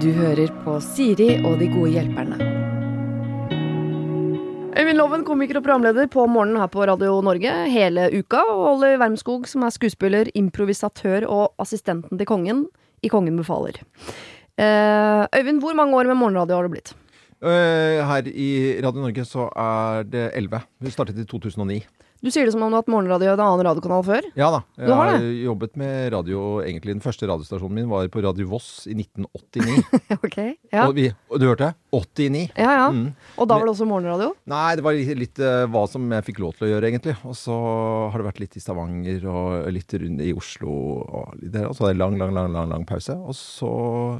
Du hører på Siri og de gode hjelperne. Øyvind Loven, komiker og programleder på Morgenen her på Radio Norge hele uka. Og Olli Wermskog, som er skuespiller, improvisatør og assistenten til kongen i Kongen befaler. Uh, Øyvind, hvor mange år med morgenradio har det blitt? Uh, Her i Radio Norge så er det 11. Vi startet i 2009. Du sier det som om du har hatt morgenradio i en annen radiokanal før. Ja da. Jeg har har jobbet med radio egentlig. Den første radiostasjonen min var på Radio Voss i 1989. ok, ja. og, vi, og du hørte? 89. Ja, ja. Mm. Og da var det også morgenradio? Nei, det var litt, litt uh, hva som jeg fikk lov til å gjøre, egentlig. Og så har det vært litt i Stavanger og litt rundt i Oslo. Og, litt der, og så hadde jeg lang, lang, lang, lang, lang pause. Og så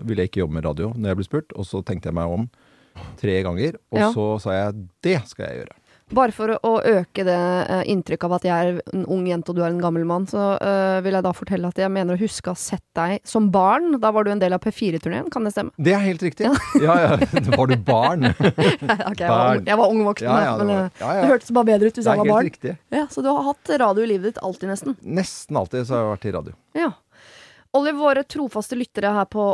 ville jeg ikke jobbe med radio når jeg ble spurt. Og så tenkte jeg meg om tre ganger, og Ja. så sa jeg det skal jeg gjøre. Bare for å, øke det eh, inntrykket av at jeg er en ung jente og du er en gammel mann, så uh, vil jeg da fortelle at jeg mener å huske å ha sett deg som barn. Da var du en del av P4-turneen, kan det stemme? Det er helt riktig. Ja, ja. Var du barn? Ok, jeg, var ung, jeg var ung voksen, Ja, ja, det men var- eh, ja, ja. det hørtes bare bedre ut hvis Det er jeg var helt barn. riktig. Ja, så du har hatt radio i livet ditt alltid, nesten. Nesten alltid så har jeg vært i radio. Ja. Olli, våre trofaste lyttere her på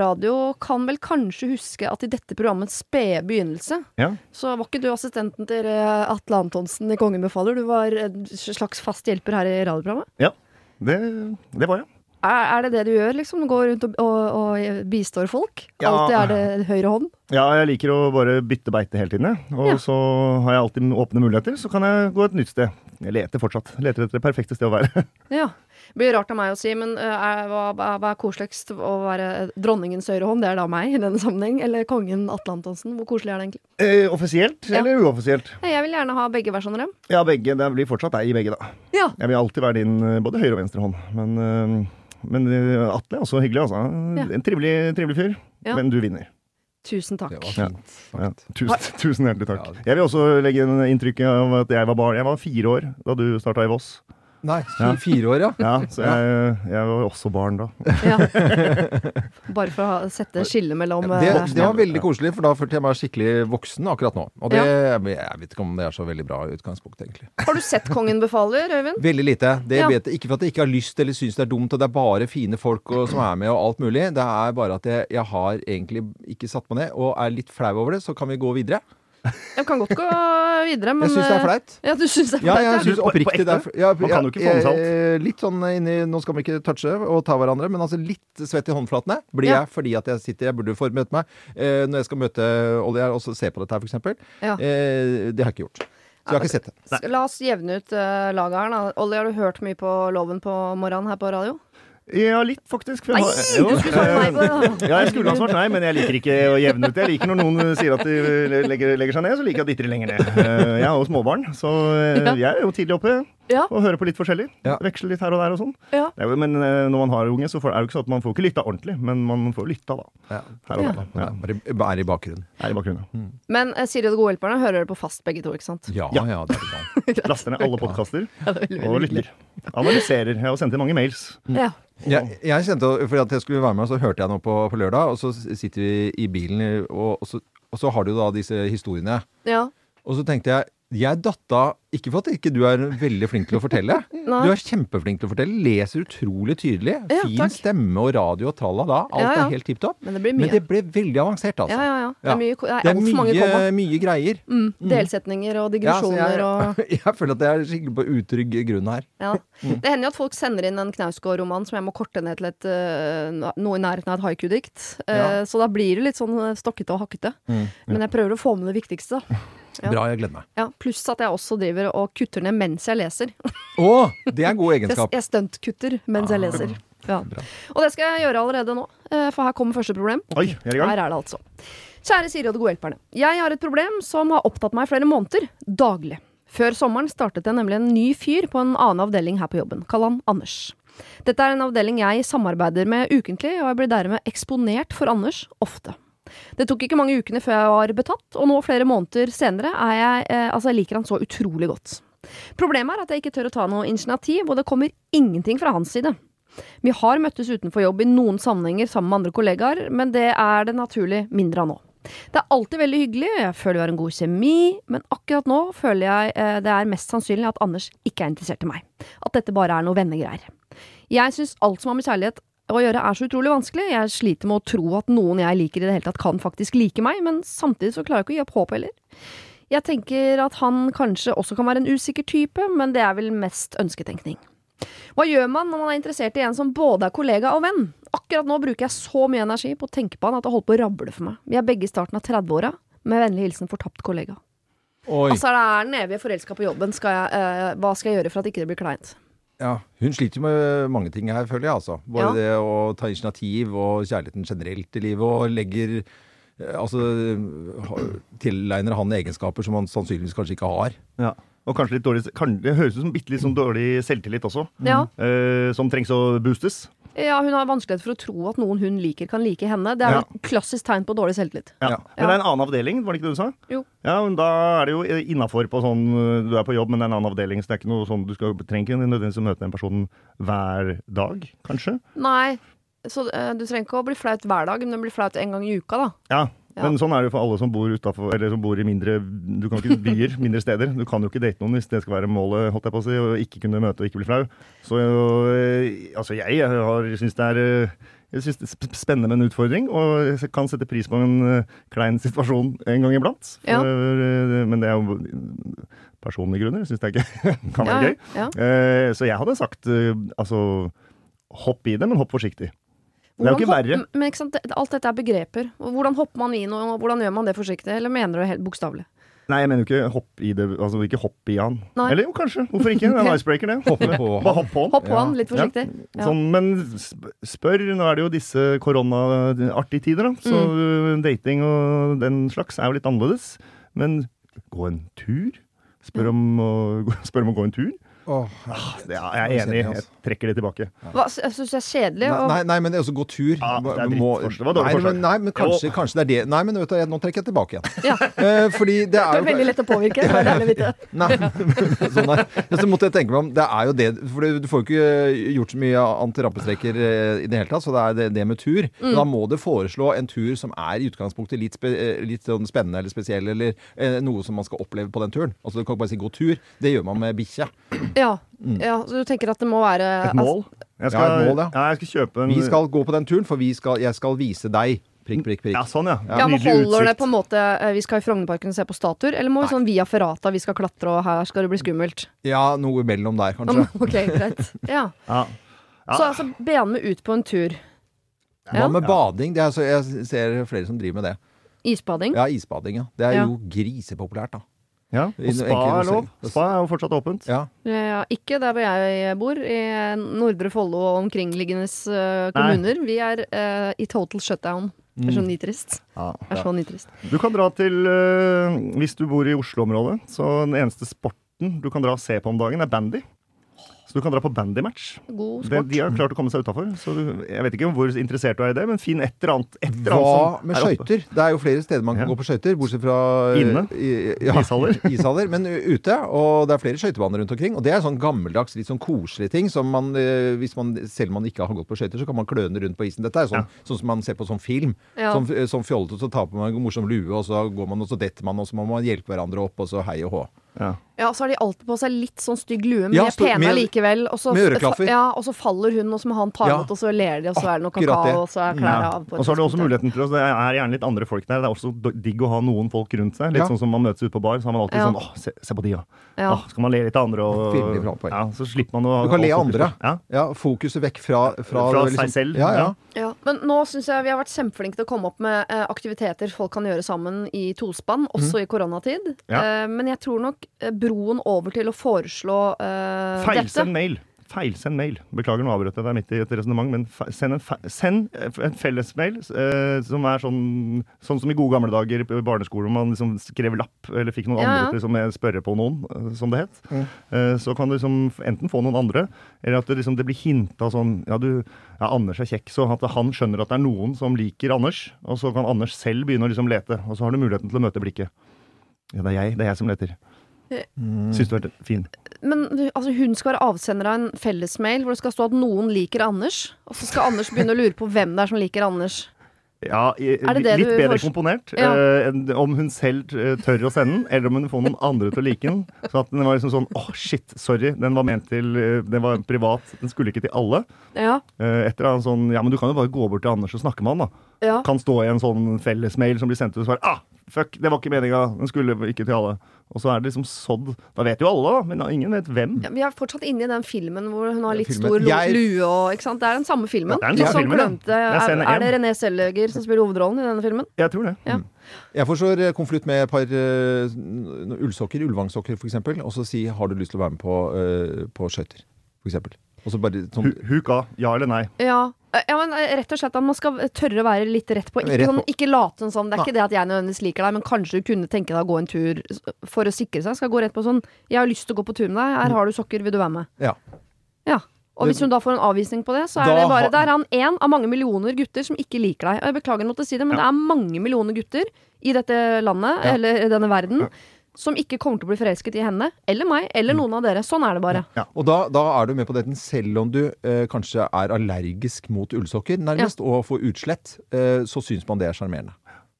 radio kan vel kanskje huske at i dette programmets spede begynnelse, Ja. så var ikke du assistenten til eh, Atle Antonsen i Kongen befaler, du var en slags fast hjelper her i radioprogrammet? Ja, det, det var jeg. Er, er det det du gjør, liksom? Går rundt og, og, og bistår folk? Ja. Alltid er det høyre hånd? Ja, jeg liker å bare bytte beite hele tiden. jeg. Og Ja. så har jeg alltid åpne muligheter, så kan jeg gå et nytt sted. Jeg leter fortsatt. Leter etter det perfekte sted å være. Ja. Det blir rart av meg å si, men eh, er, hva, hva er koseligst? Å være dronningens høyre hånd, det er da meg i denne sammenheng, eller kongen Atle Antonsen? Hvor koselig er det egentlig? Eh, offisielt Ja. eller uoffisielt? Jeg vil gjerne ha begge versjoner. ja. Begge. Det blir fortsatt deg i begge, da. Ja. Jeg vil alltid være din eh, både høyre og venstre hånd. Men, uh... men eh, Atle er også hyggelig, altså. Ja. En trivelig, trivelig fyr. Ja. Men du vinner. Tusen takk. Det Ja. Ja. Tusen, tusen hjertelig takk. Jeg vil også legge inn inntrykk av at jeg var barn. Jeg var fire år da du starta i Voss. Nei, Ja. fire år, ja. Ja, så jeg, jeg var også barn da. Ja. Bare for å ha- sette skille mellom Det, eh, det var veldig koselig, for da følte jeg meg skikkelig voksen akkurat nå. Og det, jeg vet ikke om det er så veldig bra utgangspunkt, egentlig. Har du sett Kongen befaler, Øyvind? Veldig lite. Det Ja. vet jeg, ikke for at jeg ikke har lyst eller syns det er dumt, og det er bare fine folk og, som er med og alt mulig. Det er bare at jeg, jeg har egentlig ikke satt meg ned, og er litt flau over det. Så kan vi gå videre. Jeg kan godt gå videre, men Jeg syns det er eh, flaut. Ja, du syns det er Ja, flaut? jeg ja. synes På- på oppriktig det er flaut. ja, Man kan jo ikke få med seg alt. eh, Litt sånn inni Nå skal vi ikke touche og ta hverandre, men altså litt svett i håndflatene blir Ja. jeg fordi at jeg sitter Jeg burde forberedt meg eh, når jeg skal møte Olje her og se på dette her, f.eks. Ja. Eh, det har jeg ikke gjort. Så jeg har ikke sett det. La oss jevne ut uh, laget her. da. Olli, har du hørt mye på Loven på morgenen her på radio? Ja, litt faktisk. for Nei, har- du skulle svart nei på det. Ja, jeg skulle ha svart nei, men jeg liker ikke å jevne ut. det. Jeg liker når noen sier at de legger, legger seg ned, så liker jeg at de ikke lenger ned. Eh, Jeg har jo småbarn, så eh, jeg er jo tidlig oppe Ja. og høre på litt forskjellig. Ja. Veksle litt her og der og sånn. Ja. Det er Men eh, når man har unge, så får- er det jo ikke sånn at man får ikke lytta ordentlig, men man får lytta, da. Her og Ja. der. Er i bakgrunnen. Er i bakgrunnen. Men uh, Siri og de gode hjelperne hører dere på fast begge to, ikke sant? Ja, Ja. ja, det er det. Laster ned alle podkaster Ja, det er og lytter. Analyserer. Jeg har sendt inn mange mails. Ja. Jeg, jeg kjente, fordi at jeg skulle være med, så hørte jeg noe på, på lørdag, og så sitter vi i bilen, og, og, så, og så har du da disse historiene. ja. Og så tenkte jeg jeg datta Ikke for at ikke du er veldig flink til å fortelle. Du er kjempeflink til å fortelle. Leser utrolig tydelig. Ja, fin takk. stemme og radio og tralala. Alt Ja, ja. er helt tipp topp. Men Men det ble veldig avansert, altså. Ja, ja, ja. Det er mye Det er Det er mye, mye greier. Mm. Delsetninger og digresjoner jeg, og jeg føler at jeg er skikkelig på utrygg grunn her. ja. Det hender jo at folk sender inn en Knausgård-roman som jeg må korte ned til et, øh, noe i nærheten av et haiku-dikt. Eh, Ja. Så da blir det litt sånn øh, stokkete og hakkete. Men jeg prøver å få med det viktigste. da. Ja. Bra, jeg gleder meg. Ja, Pluss at jeg også driver og kutter ned mens jeg leser. Å! Det er god egenskap. jeg stuntkutter mens jeg leser. Ja. Og det skal jeg gjøre allerede nå, eh, for her kommer første problem. Oi, er. Her er det altså. Kjære Siri og de gode hjelperne. Jeg har et problem som har opptatt meg i flere måneder. Daglig. Før sommeren startet jeg nemlig en ny fyr på en annen avdeling her på jobben. Kall han Anders. Dette er en avdeling jeg samarbeider med ukentlig, og jeg blir dermed eksponert for Anders ofte. Det tok ikke mange ukene før jeg var betatt, og nå flere måneder senere er jeg eh, Altså, jeg liker han så utrolig godt. Problemet er at jeg ikke tør å ta noe initiativ, og det kommer ingenting fra hans side. Vi har møttes utenfor jobb i noen sammenhenger sammen med andre kollegaer, men det er det naturlig mindre av nå. Det er alltid veldig hyggelig, jeg føler vi har en god kjemi, men akkurat nå føler jeg eh, det er mest sannsynlig at Anders ikke er interessert i meg. At dette bare er noe vennegreier. Jeg syns alt som har med kjærlighet å gjøre er så utrolig vanskelig. Jeg sliter med å tro at noen jeg liker i det hele tatt kan faktisk like meg, men samtidig så klarer jeg ikke å gi opp håp heller. Jeg tenker at han kanskje også kan være en usikker type, men det er vel mest ønsketenkning. Hva gjør man når man er interessert i en som både er kollega og venn? Akkurat nå bruker jeg så mye energi på å tenke på han at det holder på å rable for meg. Vi er begge i starten av 30-åra. Med vennlig hilsen fortapt kollega. Oi. Altså, det er den evige forelska på jobben. Skal jeg, eh, hva skal jeg gjøre for at ikke det blir kleint? Ja, hun sliter jo med mange ting her, føler jeg. altså. Både det å ta initiativ og kjærligheten generelt i livet, og legger eh, Altså tilegner han egenskaper som han sannsynligvis kanskje ikke har. Ja. Og kanskje litt dårlig kan, Det høres ut som bitte litt sånn dårlig selvtillit også, Ja. eh, som trengs å boostes. Ja, hun har vanskelighet for å tro at noen hun liker, kan like henne. Det er Ja. et klassisk tegn på dårlig selvtillit. Ja. Ja. Men det er en annen avdeling, var det ikke det du sa? Jo. Ja, men Da er det jo innafor på sånn Du er på jobb, men det er en annen avdeling, så det er ikke noe sånn du skal trenger ikke nødvendigvis å møte den personen hver dag, kanskje? Nei, så eh, du trenger ikke å bli flaut hver dag, men du blir flaut en gang i uka, da. Ja. Ja. Men sånn er det jo for alle som bor utenfor, eller som bor i mindre Du kan ikke byer, mindre steder. Du kan jo ikke date noen hvis det skal være målet, holdt jeg på å si, og ikke kunne møte og ikke bli flau. Så øh, altså, jeg har syns det er øh, jeg synes det er spennende med en utfordring, og jeg kan sette pris på en øh, klein situasjon en gang iblant. Ja. Men det er jo personlige grunner. Syns jeg ikke kan være Ja, gøy. ja. Eh, så jeg hadde sagt altså hopp i det, men hopp forsiktig. Det er jo ikke verre. Men ikke sant, alt dette er begreper. Hvordan hopper man i noe, og hvordan gjør man det forsiktig? Eller mener du det helt bokstavelig? Nei, jeg mener jo ikke hopp i det, altså ikke hopp i han. Nei. Eller jo, kanskje. Hvorfor ikke? Det er en icebreaker, det. Hoppe på Bare hopp på han. Hopp på Ja. han, litt forsiktig. Ja. Sånn, men spør, nå er det jo disse koronaartige tider, da. Så Mm. dating og den slags er jo litt annerledes. Men gå en tur? Spør om, å, spør om å gå en tur? Åh, Det er jeg er enig i. Jeg trekker det tilbake. Hva, jeg syns det er kjedelig. Og- nei, nei, men det er også gå tur. Ja, det er drittforslag. Det var dårlig nei, forslag. Men, nei, men kanskje, kanskje det er det. Nei, men vet du, jeg, nå trekker jeg tilbake igjen. Ja, Eh, fordi det det er er jo veldig lett å påvirke. Det er deilig å vite. Nei, sånn er. Ja, Så måtte jeg tenke meg om, det er jo det For du får jo ikke gjort så mye antirampestreker eh, i det hele tatt, så det er det, det med tur. Mm. da må du foreslå en tur som er i utgangspunktet litt, spe, eh, litt sånn spennende eller spesiell, eller eh, noe som man skal oppleve på den turen. Altså Du kan ikke bare si 'gå tur'. Det gjør man med bikkje. Ja, ja, så du tenker at det må være Et mål. Jeg skal, Ja, et mål, ja. ja, jeg skal kjøpe en Vi skal gå på den turen, for vi skal, jeg skal vise deg prikk, prikk, prikk. Ja, sånn, ja. Ja, men Nydelig Holder det på en måte eh, Vi skal i Frognerparken og se på statuer, eller må vi sånn via Ferrata, vi skal klatre og her skal det bli skummelt? Ja, noe mellom der, kanskje. Ok, greit. Ja. Ja. Ja. Så altså, be med ut på en tur. Hva Ja. med bading? Det er, så, jeg ser flere som driver med det. Isbading. Ja, isbading, ja. Det er Ja. jo grisepopulært, da. Ja, og spa er lov. Spa er jo fortsatt åpent. Ja. Ja, ikke der hvor jeg bor, i Nordre Follo og omkringliggende kommuner. kommuner. Vi er uh, i total shutdown. Det er så nitrist. Ja. Er så nitrist. Du kan dra til uh, Hvis du bor i Oslo-området, så den eneste sporten du kan dra og se på om dagen, er bandy. Så du kan dra på bandymatch. God sport. de har klart å komme seg utafor. Så jeg vet ikke hvor interessert du er i det, men finn et eller annet. Et eller Hva annet som med er skøyter? Det er jo flere steder man kan Ja. gå på skøyter, bortsett fra eh, Inne. i- ja, Ishaller. ishaller. Men ute, og det er flere skøytebaner rundt omkring. Og det er sånn gammeldags, litt sånn koselig ting som man, eh, hvis man selv om man ikke har gått på skøyter, så kan man kløne rundt på isen. Dette er sånn, sånn som man ser på sånn film. Ja. Sånn, eh, sånn fjollete, så tar på man en morsom lue, og så går man, og så detter man, og så må man hjelpe hverandre opp, og så hei og hå. Ja. Ja, så har de alltid på seg litt sånn stygg lue, men Ja, de er pene med- likevel. Og så, med øreklaffer. Ja, og så faller hun, og så må han ta Ja. og så ler de, og så er det noe kakao, og så er klærne av. Og så har du også muligheten til å Det er gjerne litt andre folk der. Det er også digg å ha noen folk rundt seg. Litt Ja. sånn som man møtes ute på bar, så har man alltid Ja. sånn Åh, se, se på de, ja. Ja. Åh, skal man le litt av andre og. Ja, så slipper man å Du kan le av andre. Ja. Ja, fokuset vekk fra Fra, Fra liksom- seg selv. Ja, ja. Ja, men nå syns jeg vi har vært kjempeflinke til å komme opp med eh, aktiviteter folk kan gjøre sammen i tospann, også i koronatid. Ja. Eh, men jeg tror nok eh, broen over til å foreslå uh, Feilsend dette mail. Feilsend mail. Beklager, nå avbrøt jeg deg midt i et resonnement, men fe send en, fe send en fellesmail uh, som er sånn, sånn som i gode gamle dager på barneskolen, hvor man liksom skrev lapp, eller fikk noen Ja, ja. andre til liksom, å spørre på noen, uh, som det het. Mm. Uh, så kan du liksom enten få noen andre, eller at det, liksom, det blir hinta sånn Ja, du, ja, Anders er kjekk, så at han skjønner at det er noen som liker Anders, og så kan Anders selv begynne å liksom lete, og så har du muligheten til å møte blikket. Ja, det er jeg, det er jeg som leter. Mm. Syns du er fin. Men altså, hun skal være avsender av en fellesmail hvor det skal stå at noen liker Anders. Og så skal Anders begynne å lure på hvem det er som liker Anders. Ja, i, det det litt bedre komponert. Ja. Uh, om hun selv eh, tør å sende den, eller om hun får noen andre til å like den. Så at den var liksom sånn åh, shit, sorry, den var ment til eh, Den var privat, den skulle ikke til alle. Ja. Uh, etter en sånn Ja, men du kan jo bare gå bort til Anders og snakke med han, da. ja. Kan stå i en sånn fellesmail som blir sendt ut og svare ah, fuck, det var ikke meninga, den skulle ikke til alle. Og så er det liksom sådd. Da vet jo alle, da, men ingen vet hvem. Ja, Vi er fortsatt inne i den filmen hvor hun har litt Filmen. stor Jeg- lue og ikke sant? Det er den samme filmen. Ja, det er den samme filmen, glemte, er er, det. René Selløger som spiller hovedrollen i denne filmen? Jeg tror det. Ja. Jeg forstår så eh, konvolutt med et par uh, ullsokker, ullvangsokker f.eks., og så si 'har du lyst til å være med på, uh, på skøyter', f.eks. Og så bare sånn av. Ja eller nei. Ja. Ja, men eh, rett og slett at man skal tørre å være litt rett på. Ikke, Rett sånn, ikke late som Det er ikke det at jeg nødvendigvis liker deg, men kanskje du kunne tenke deg å gå en tur for å sikre seg. Skal gå rett på sånn 'Jeg har lyst til å gå på tur med deg. Her har du sokker. Vil du være med?' Ja. Ja. Og hvis hun da får en avvisning på det, så er Da det bare Da er han én av mange millioner gutter som ikke liker deg. Og jeg beklager å måtte si det, men det er mange millioner gutter i dette landet, Ja. eller i denne verden, som ikke kommer til å bli forelsket i henne, eller meg, eller noen av dere. Sånn er det bare. Og da, da er du med på dette selv om du eh, kanskje er allergisk mot ullsokker, nærmest, og får utslett, eh, så syns man det er sjarmerende.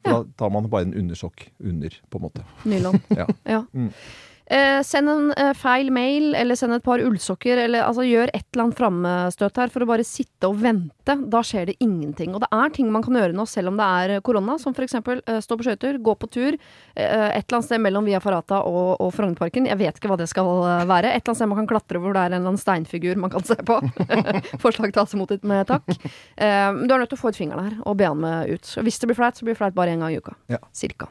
Ja. Da tar man bare en undersokk under, på en måte. Nylon. Ja. Ja. Mm. Eh, send en eh, feil mail, eller send et par ullsokker, eller altså gjør et eller annet framstøt her for å bare sitte og vente. Da skjer det ingenting. Og det er ting man kan gjøre nå selv om det er korona, som eksempel eh, stå på skøyter, gå på tur, eh, et eller annet sted mellom Via Farata og, og Frognerparken. Jeg vet ikke hva det skal eh, være. Et eller annet sted man kan klatre hvor det er en eller annen steinfigur man kan se på. Forslag tas imot med takk. Eh, du er nødt til å få ut fingeren her og be han med ut. Hvis det blir flaut, så blir det flaut bare én gang i uka. Ja. Cirka.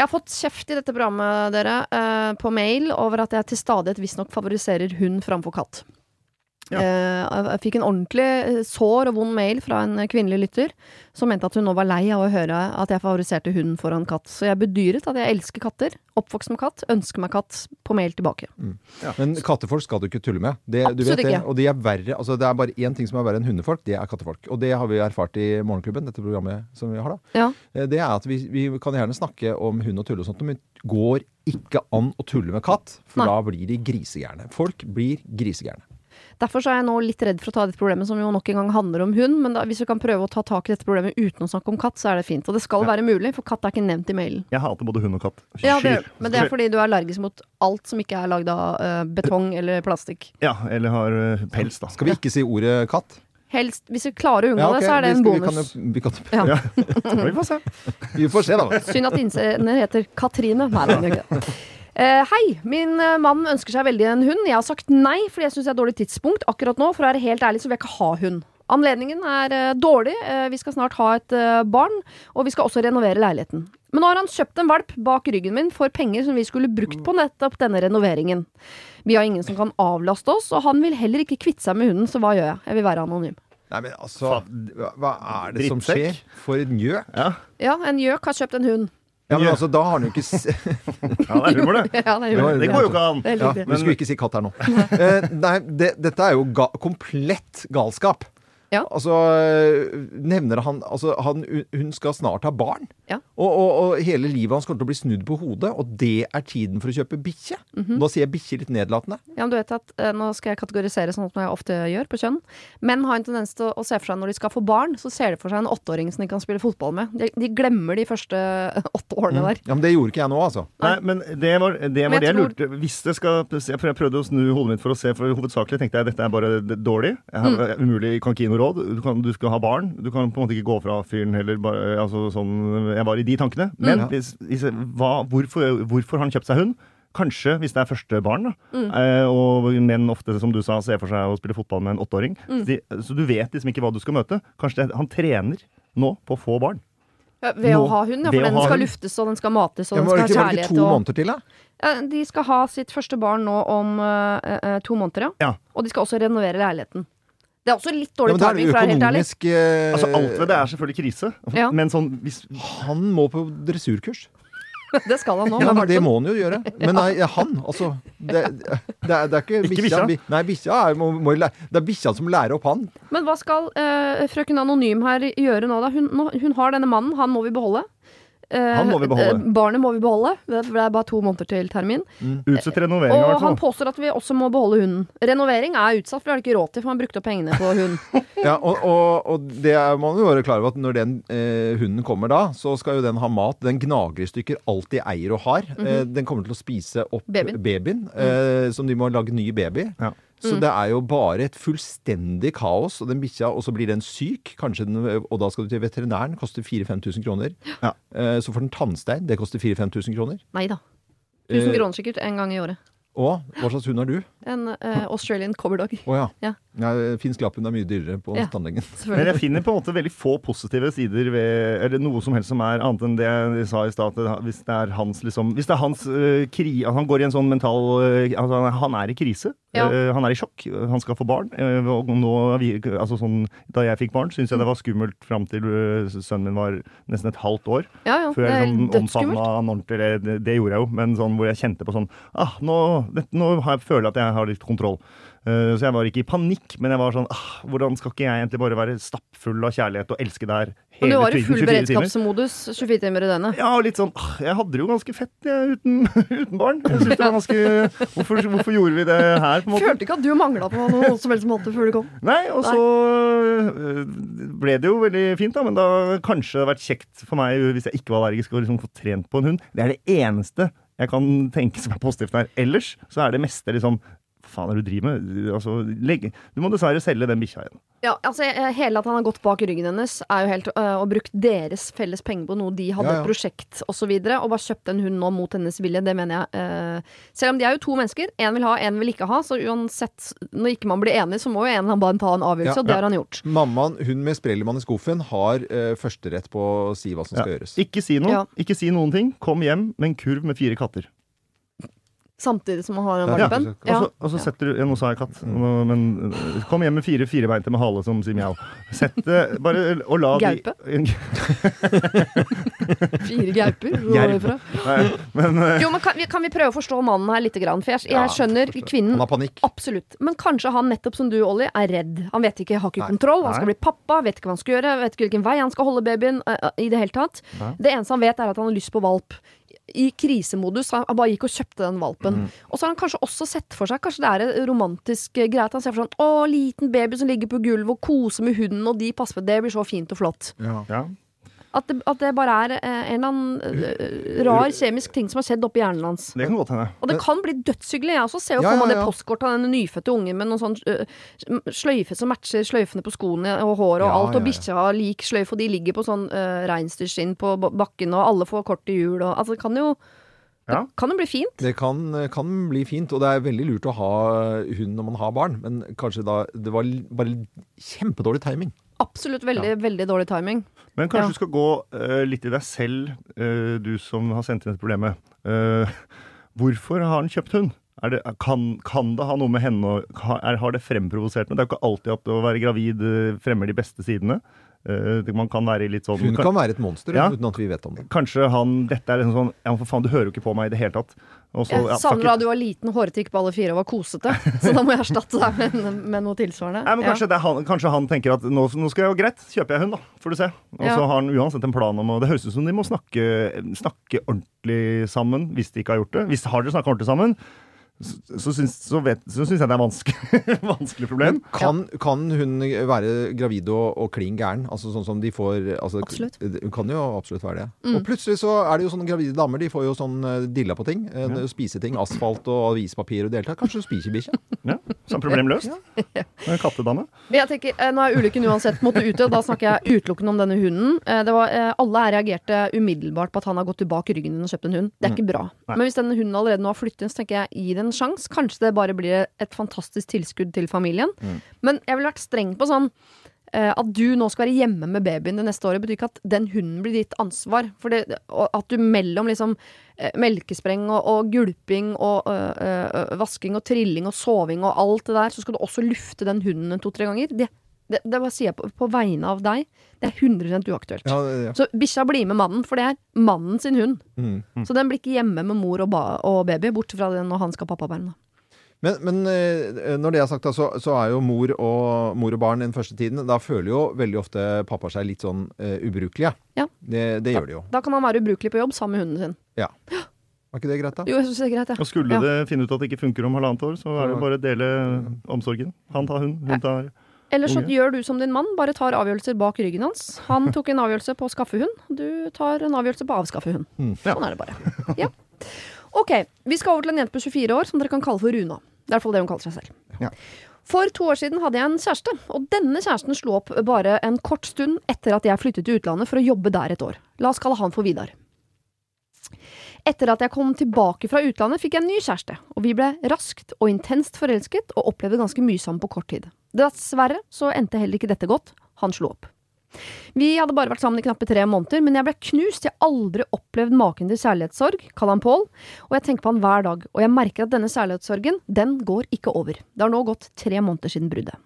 Jeg har fått kjeft i dette programmet dere, eh, på mail over at jeg til stadighet visstnok favoriserer hund framfor katt. Ja. Eh, jeg fikk en ordentlig eh, sår og vond mail fra en kvinnelig lytter som mente at hun nå var lei av å høre at jeg favoriserte hund foran katt. Så jeg bedyret at jeg elsker katter, oppvokst med katt, ønsker meg katt på mail tilbake. Men kattefolk skal du ikke tulle med. Det, du Absolutt vet det. ikke. Og de er verre. Altså, det er bare én ting som er verre enn hundefolk, det er kattefolk. Og det har vi erfart i Morgenklubben, dette programmet som vi har da. Ja. Eh, Det er at vi, vi kan gjerne snakke om hund og tulle og sånt, men går ikke an å tulle med katt, for Nei. da blir de grisegærne. Folk blir grisegærne. Derfor så er jeg nå litt redd for å ta dette problemet, som jo nok en gang handler om hund. Men da, hvis vi kan prøve å ta tak i dette problemet uten å snakke om katt, så er det fint. Og det skal Ja. være mulig, for katt er ikke nevnt i mailen. Jeg hater både hund og katt. Ja, det, men det er fordi du er allergisk mot alt som ikke er lagd av uh, betong eller plastikk. Ja, eller har uh, pels, da. Skal vi ikke si ordet katt? Helst, Hvis vi klarer å unngå Ja, okay. det, så er det vi en bonus. vi kan Vi kan, Ja. Vi får se. vi får se, da. Synd at innsender heter Katrine. Nei, det gjør ikke det. Eh, hei, min eh, mann ønsker seg veldig en hund. Jeg har sagt nei, fordi jeg syns det er et dårlig tidspunkt akkurat nå. For å være helt ærlig så vil jeg ikke ha hund. Anledningen er eh, dårlig. Vi skal snart ha et barn, og vi skal også renovere leiligheten. Men nå har han kjøpt en valp bak ryggen min for penger som vi skulle brukt på nettopp denne renoveringen. Vi har ingen som kan avlaste oss, og han vil heller ikke kvitte seg med hunden, så hva gjør jeg? Jeg vil være anonym. Nei, men altså hva er det som skjer? For en gjøk. Ja, Ja, en gjøk har kjøpt en hund. Ja, men altså, da har han jo ikke s- ja det er humor, det. Ja, det, gjør Det går jo ikke an. Er Ja, vi skulle ikke si katt her nå. Eh, nei, det, dette er jo ga komplett galskap. Ja. Altså, nevner han Altså, han, hun skal snart ha barn. Ja. Og, og, og hele livet hans kommer til å bli snudd på hodet, og det er tiden for å kjøpe bikkje. Mhm. Nå sier jeg bikkje litt nedlatende. Ja, men du vet at eh, Nå skal jeg kategorisere sånn som jeg ofte gjør på kjønn. Menn har en tendens til å, å se for seg når de skal få barn, så ser de for seg en åtteåring som de kan spille fotball med. De, de glemmer de første åtte årene der. Ja, Men det gjorde ikke jeg nå, altså. Nei, men det var det, Men var jeg det jeg lurte Hvis det skal Jeg prøvde å snu hodet mitt for å se, for hovedsakelig tenkte jeg dette er bare dårlig. Jeg har, Mm. Umulig, kan ikke gi noe råd. Du, kan, du skal ha barn. Du kan på en måte ikke gå fra fyren heller. Bare, altså, sånn, jeg var i de tankene. Men Mm. hvis, hvis, hva, hvorfor, hvorfor har han kjøpt seg hund? Kanskje hvis det er første barn, da. Mm. Eh, og menn ofte, som du sa, ser for seg å spille fotball med en åtteåring. Mm. Så, de, så du vet liksom ikke hva du skal møte. Kanskje det, han trener nå på å få barn. Ja, ved å ha hund, ja. For den skal luftes, og den skal mates, og Ja, den skal det ha ikke, var det ikke to Og, måneder til, da? ja, de skal ha sitt første barn nå om uh, uh, to måneder, ja. Ja. Og de skal også renovere leiligheten. Det er også litt dårlig ja, timing, for å være helt ærlig. eh, Altså Alt ved det er selvfølgelig krise. Ja. Men sånn hvis Han må på dressurkurs. Det skal han nå. Ja, det må han jo gjøre. Men nei, han, altså Det, det, er, det er ikke Ikke bikkja. Nei, bikkja er, må, må, det er bikkja som lærer opp han. Men hva skal eh, frøken Anonym her gjøre nå, da? Hun, hun har denne mannen, han må vi beholde. Eh, Han må vi beholde. eh, Barnet må vi beholde, det det er bare to måneder til termin. Utsett renovering, i Og han påstår at vi også må beholde hunden. Renovering er utsatt, for det har de ikke råd til, for han brukte opp pengene på hund. Ja, og, og, og det er, man jo være klar over at når den eh, hunden kommer da, så skal jo den ha mat. Den gnager i stykker alt de eier og har. eh, den kommer til å spise opp Babyen. babyen, eh, som de må lage ny baby. Ja. Så det er jo bare et fullstendig kaos. Og den bikkja, og så blir den syk, den, og da skal du til veterinæren. Koster 4000-5000 kroner. Ja. Eh, så får den tannstein. Det koster 4000-5000 kroner. Nei da. 1000 Eh, kroner sikkert en gang i året. Og hva slags hund har du? En uh, Australian coverdog. Oh, ja. Ja. ja. Finsk lapphund er mye dyrere på Ja. tannlegen. Men jeg finner på en måte veldig få positive sider ved Eller noe som helst som er annet enn det jeg sa i stad. Hvis det er hans liksom Hvis det er hans uh, kri... At han går i en sånn mental uh, altså han- Han er i krise. Ja. Han er i sjokk. Han skal få barn. og nå, vi- altså sånn, da jeg fikk barn, syntes jeg det var skummelt fram til sønnen min var nesten et halvt år. Ja, ja. Før jeg liksom omfavna han ordentlig. Det, det gjorde jeg jo, men sånn hvor jeg kjente på sånn ah, nå, nå har jeg, føler jeg at jeg har litt kontroll. Uh, så jeg var ikke i panikk, men jeg var sånn ah, Hvordan skal ikke jeg egentlig bare være stappfull av kjærlighet og elske deg hele tiden? du var i full beredskapsmodus 24 timer i døgnet. Ja, og litt sånn ah, Jeg hadde det jo ganske fett jeg, uten, uten barn. Jeg synes det var ganske hvorfor, hvorfor gjorde vi det her, på en måte? Følte ikke at du mangla på noe som helst måte før du kom. Nei, og så øh, ble det jo veldig fint, da. Men da kanskje det hadde vært kjekt for meg hvis jeg ikke var allergisk, å liksom få trent på en hund. Det er det eneste jeg kan tenke som er positivt her. Ellers så er det meste liksom faen er det du driver med? Altså, legge. Du må dessverre selge den bikkja igjen. Ja, altså Hele at han har gått bak ryggen hennes er jo helt øh, og brukt deres felles penger på noe de hadde, Ja, ja. et prosjekt osv., og, så videre, og bare kjøpt en hund nå mot hennes vilje, det mener jeg. øh, selv om de er jo to mennesker. Én vil ha, én vil ikke ha. Så uansett, når ikke man blir enig, så må jo en eller annen bare ta en avgjørelse, Ja, og det ja. har han gjort. Mammaen, hun med sprellemann i skuffen, har øh, førsterett på å si hva som skal gjøres. Ikke si noe. Ja. Ikke si noen ting. Kom hjem med en kurv med fire katter. Samtidig som man har en Ja. valpen. Og Ja. så, og så setter du ja, Nå sa jeg katt, men øh, kom hjem med fire firebeinte med hale som sier mjau. Sett det bare og la Gaupe? de Fire gauper. hvor Jerv. det fra? Men øh, Jo, men kan vi, kan vi prøve å forstå mannen her litt? Grann? For jeg, jeg skjønner kvinnen Han har panikk. Absolutt. Men kanskje han nettopp som du, Olli, er redd. Han vet ikke, har ikke Nei. kontroll. Han skal bli pappa, vet ikke hva han skal gjøre, vet ikke hvilken vei han skal holde babyen. eh, eh, I det hele tatt. Nei. Det eneste han vet, er at han har lyst på valp. I krisemodus. Han bare gikk og kjøpte den valpen. Mm. Og så har han kanskje også sett for seg Kanskje det er en romantisk eh, greie at han ser for seg sånn Å, liten baby som ligger på gulvet og koser med hunden, og de passer på. Det blir så fint og flott. Ja. ja. At det, at det bare er eh, en eller annen eh, rar kjemisk ting som har skjedd oppi hjernen hans. Det kan godt hende. Og det kan bli dødshyggelig. Jeg også ser jo Ja, for meg ja, det ja. postkortet av den nyfødte ungen med noen sånn øh, sløyfe som matcher sløyfene på skoene og håret og alt, og ja, ja. bikkja har lik sløyfe, og de ligger på sånn uh, reinsdyrskinn på bakken, og alle får kort til jul, og altså det kan jo det kan jo bli fint. Det kan, kan bli fint, og det er veldig lurt å ha hund når man har barn, men kanskje da Det var bare kjempedårlig timing. Absolutt veldig, veldig dårlig timing. Men kanskje Ja. du skal gå uh, litt i deg selv, uh, du som har sendt inn dette problemet. Uh, hvorfor har han kjøpt hund? Er det, kan, kan det ha noe med henne er, Har det fremprovosert noe? Det er jo ikke alltid at å være gravid fremmer de beste sidene. Man kan være litt sånn Hun kan være et monster Ja. uten at vi vet om det. Kanskje han Dette er liksom sånn Ja, for faen, du hører jo ikke på meg i det hele tatt. Og så, Jeg ja, da du var liten, hårete, gikk på alle fire og var kosete. Så da må jeg erstatte deg med, med noe tilsvarende. Nei, men kanskje, det er han, kanskje han tenker at nå, nå skal jeg greit, kjøper jeg hund, da. Får du se. Og Ja. så har han uansett en plan om Og det høres ut som de må snakke, snakke ordentlig sammen, hvis de ikke har gjort det. Hvis har dere snakka ordentlig sammen, så, så, syns, så, vet, så syns jeg det er vanskelig, vanskelig problem. Kan, kan hun være gravid og, og klin gæren? Altså sånn som de får altså, Absolutt. Hun kan jo absolutt være det. Mm. Og plutselig så er det jo sånne gravide damer, de får jo sånn eh, dilla på ting. eh, Ja. Spiseting, asfalt og avispapir og tatt. Kanskje spisebikkje? Ja, Samme problem løst. Ja. Kattedame. Men jeg tenker, eh, Nå er ulykken uansett måtte ute, og da snakker jeg utelukkende om denne hunden. Det var, alle her reagerte umiddelbart på at han har gått tilbake ryggen din og kjøpt en hund. Det er ikke bra. Nei. Men hvis denne hunden allerede nå har flyttet inn, så tenker jeg gi det en sjanse. Kanskje det bare blir et fantastisk tilskudd til familien. Men jeg ville vært streng på sånn eh, at du nå skal være hjemme med babyen det neste året, betyr ikke at den hunden blir ditt ansvar. For det, at du mellom liksom eh, melkespreng og, og gulping og øh, øh, vasking og trilling og soving og alt det der, så skal du også lufte den hunden to-tre ganger. Det, det, det bare sier jeg på, på vegne av deg. Det er 100 uaktuelt. Ja, ja. Så bikkja blir med mannen, for det er mannen sin hund. Mm. Så den blir ikke hjemme med mor og, ba og baby, bortsett fra det når han skal ha pappaperm. Men, men eh, når det er sagt, da, så, så er jo mor og, mor og barn den første tiden Da føler jo veldig ofte pappa seg litt sånn uh, ubrukelig. Ja. Det, det gjør de jo. Da kan han være ubrukelig på jobb sammen med hunden sin. Ja. Var ikke det greit, da? Jo, jeg synes det er greit, ja. Og skulle Ja. det finne ut at det ikke funker om halvannet år, så er det bare å dele omsorgen. Han tar hund, hun tar Eller så gjør du som din mann, bare tar avgjørelser bak ryggen hans. Han tok en avgjørelse på å skaffe hund, du tar en avgjørelse på å avskaffe hund. Mm. Sånn er det bare. Ja. Ok, vi skal over til en jente på 24 år som dere kan kalle for Runa. Det er i hvert fall det hun kaller seg selv. Ja. For to år siden hadde jeg en kjæreste, og denne kjæresten slo opp bare en kort stund etter at jeg flyttet til utlandet for å jobbe der et år. La oss kalle han for Vidar. Etter at jeg kom tilbake fra utlandet, fikk jeg en ny kjæreste, og vi ble raskt og intenst forelsket og opplevde ganske mye sammen på kort tid. Dessverre så endte heller ikke dette godt. Han slo opp. Vi hadde bare vært sammen i knappe tre måneder, men jeg ble knust. Jeg har aldri opplevd maken til kjærlighetssorg, kall han Pål, og jeg tenker på han hver dag, og jeg merker at denne kjærlighetssorgen, den går ikke over. Det har nå gått tre måneder siden bruddet.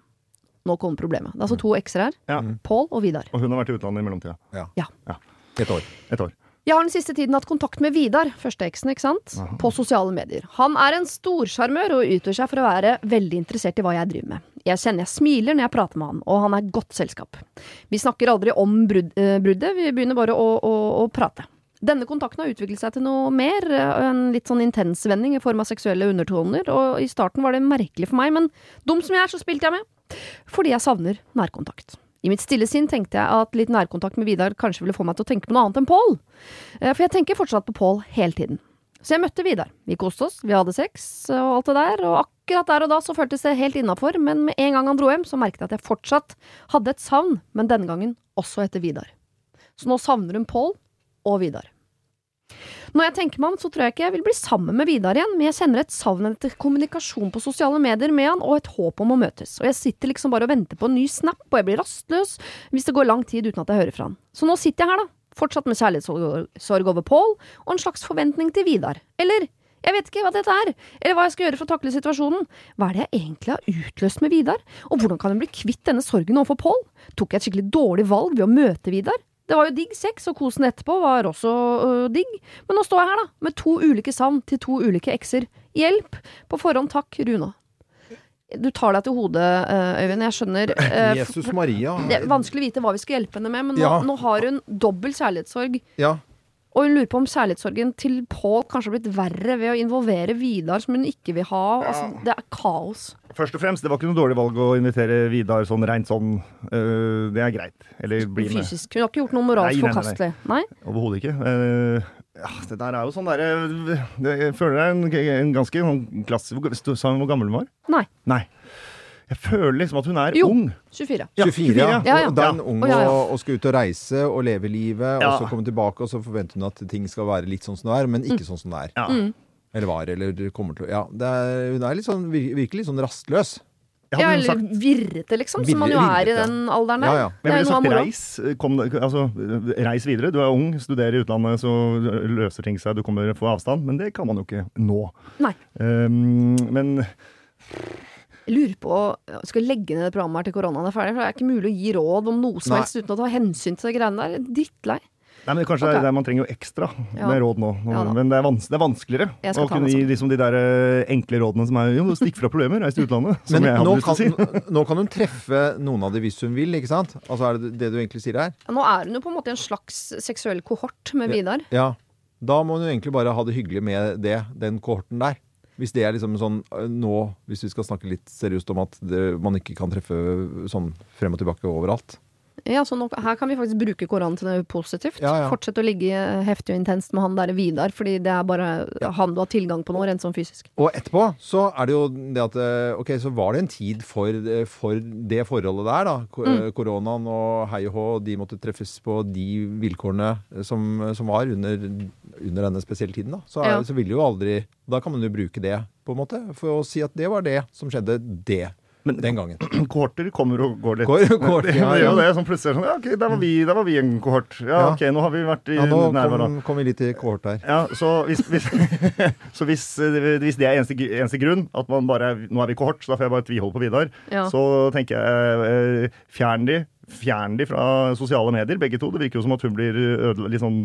Nå kommer problemet. Det er altså to ekser her. Ja. Pål og Vidar. Og hun har vært i utlandet i mellomtida. Ja. Et år. Et år. Jeg har den siste tiden hatt kontakt med Vidar, første eksen, ikke sant, på sosiale medier. Han er en storsjarmør og utgjør seg for å være veldig interessert i hva jeg driver med. Jeg kjenner jeg smiler når jeg prater med han, og han er godt selskap. Vi snakker aldri om brud, eh, bruddet, vi begynner bare å, å, å prate. Denne kontakten har utviklet seg til noe mer, eh, en litt sånn intens vending i form av seksuelle undertoner, og i starten var det merkelig for meg, men dum som jeg er, så spilte jeg med. Fordi jeg savner nærkontakt. I mitt stille sinn tenkte jeg at litt nærkontakt med Vidar kanskje ville få meg til å tenke på noe annet enn Pål. Eh, For jeg tenker fortsatt på Pål hele tiden. Så jeg møtte Vidar. Vi koste oss, vi hadde sex og alt det der, og akkurat der og da så føltes det helt innafor, men med en gang han dro hjem, så merket jeg at jeg fortsatt hadde et savn, men denne gangen også etter Vidar. Så nå savner hun Pål og Vidar. Når jeg tenker meg om, så tror jeg ikke jeg vil bli sammen med Vidar igjen, men jeg kjenner et savn etter kommunikasjon på sosiale medier med han, og et håp om å møtes. Og jeg sitter liksom bare og venter på en ny snap, og jeg blir rastløs hvis det går lang tid uten at jeg hører fra han. Så nå sitter jeg her, da, fortsatt med kjærlighetssorg over Pål, og en slags forventning til Vidar. Eller jeg vet ikke hva dette er, eller hva jeg skal gjøre for å takle situasjonen. Hva er det jeg egentlig har utløst med Vidar, og hvordan kan jeg bli kvitt denne sorgen overfor Pål? Tok jeg et skikkelig dårlig valg ved å møte Vidar? Det var jo digg sex, og kosen etterpå var også øh, digg. Men nå står jeg her, da, med to ulike savn til to ulike ekser. Hjelp! På forhånd takk, Runa. Du tar deg til hodet, øh, Øyvind. Jeg skjønner. øh, Jesus Maria. det er vanskelig å vite hva vi skal hjelpe henne med, men nå, Ja. nå har hun dobbel kjærlighetssorg. Ja. Og hun lurer på om kjærlighetssorgen til Pål kanskje har blitt verre ved å involvere Vidar, som hun ikke vil ha. Altså, det er kaos. Først og fremst, det var ikke noe dårlig valg å invitere Vidar sånn rent sånn. øh, det er greit. Eller bli med. Fysisk. Hun har ikke gjort noe moralsk Nei, nei, nei, nei. forkastelig. Nei? Overhodet ikke. Uh, ja, det der er jo sånn derre Jeg føler det er en, en ganske sånn klassisk Sa hun hvor gammel hun var? Nei. Nei. Jeg føler liksom at hun er Jo. ung. 24. Ja, 24, ja. Ja, ja. Og da er hun ung. Og, og skal ut og reise og leve livet, Ja. og så komme tilbake, og så forventer hun at ting skal være litt sånn som det er, men ikke sånn som det er. Ja. Mm. Eller var, eller kommer til å Ja. Det er, hun er litt sånn, virkelig litt sånn rastløs. Ja, eller sagt, virrete, liksom, som man jo er i den alderen der. Ja, ja. men jeg ville sagt reis. Kom, altså, reis videre. Du er ung, studerer i utlandet, så løser ting seg. Du kommer få avstand. Men det kan man jo ikke nå. Nei. Um, men Jeg lurer på Skal jeg legge ned det programmet her til koronaen er ferdig? For det er ikke mulig å gi råd om noe som Nei. helst uten å ta hensyn til de greiene der. Er Drittlei. Nei, men Kanskje det Ok. er der man trenger jo ekstra Ja. med råd nå. Ja men det er, vans det er vanskeligere å kunne gi liksom de der eh, enkle rådene som er jo, stikk fra problemer, reis til utlandet. Som Men jeg hadde lyst til kan, å si. nå kan hun treffe noen av de hvis hun vil, ikke sant? Altså er det det du egentlig sier her? Nå er hun jo på en måte en slags seksuell kohort med Vidar. Ja. Da må hun egentlig bare ha det hyggelig med det, den kohorten der. Hvis det er liksom sånn øh, nå, hvis vi skal snakke litt seriøst om at det, man ikke kan treffe sånn frem og tilbake overalt. Ja, så nå, her kan vi faktisk bruke Koranen til noe positivt. Ja, ja. Fortsett å ligge heftig og intenst med han der Vidar, fordi det er bare han du har tilgang på nå, rent sånn fysisk. Og etterpå så er det jo det at øh, Ok, så var det en tid for, øh, for det forholdet der, da. Ko- Mm. Koronaen og hei og hå, de måtte treffes på de vilkårene som, som var under, under denne spesielle tiden, da. Så, er, Ja. så ville jo aldri Da kan man jo bruke det, på en måte, for å si at det var det som skjedde det. Men- den gangen. Kohorter kommer og går litt. Går, kohort, det, ja, det, er ja. det som plutselig sånn Ja, ok, der var vi, der var vi en kohort. Ja, Ja. ok, nå har vi vært i Ja, nå kom, kom vi litt i kohort her. Ja, så hvis, hvis, så hvis, eh, hvis det er eneste, eneste grunn, at man bare nå er vi kohort, så da får jeg bare tviholde på Vidar, Ja. så tenker jeg eh, fjern de, Fjern de fra sosiale medier, begge to. Det virker jo som at hun blir ødela, sånn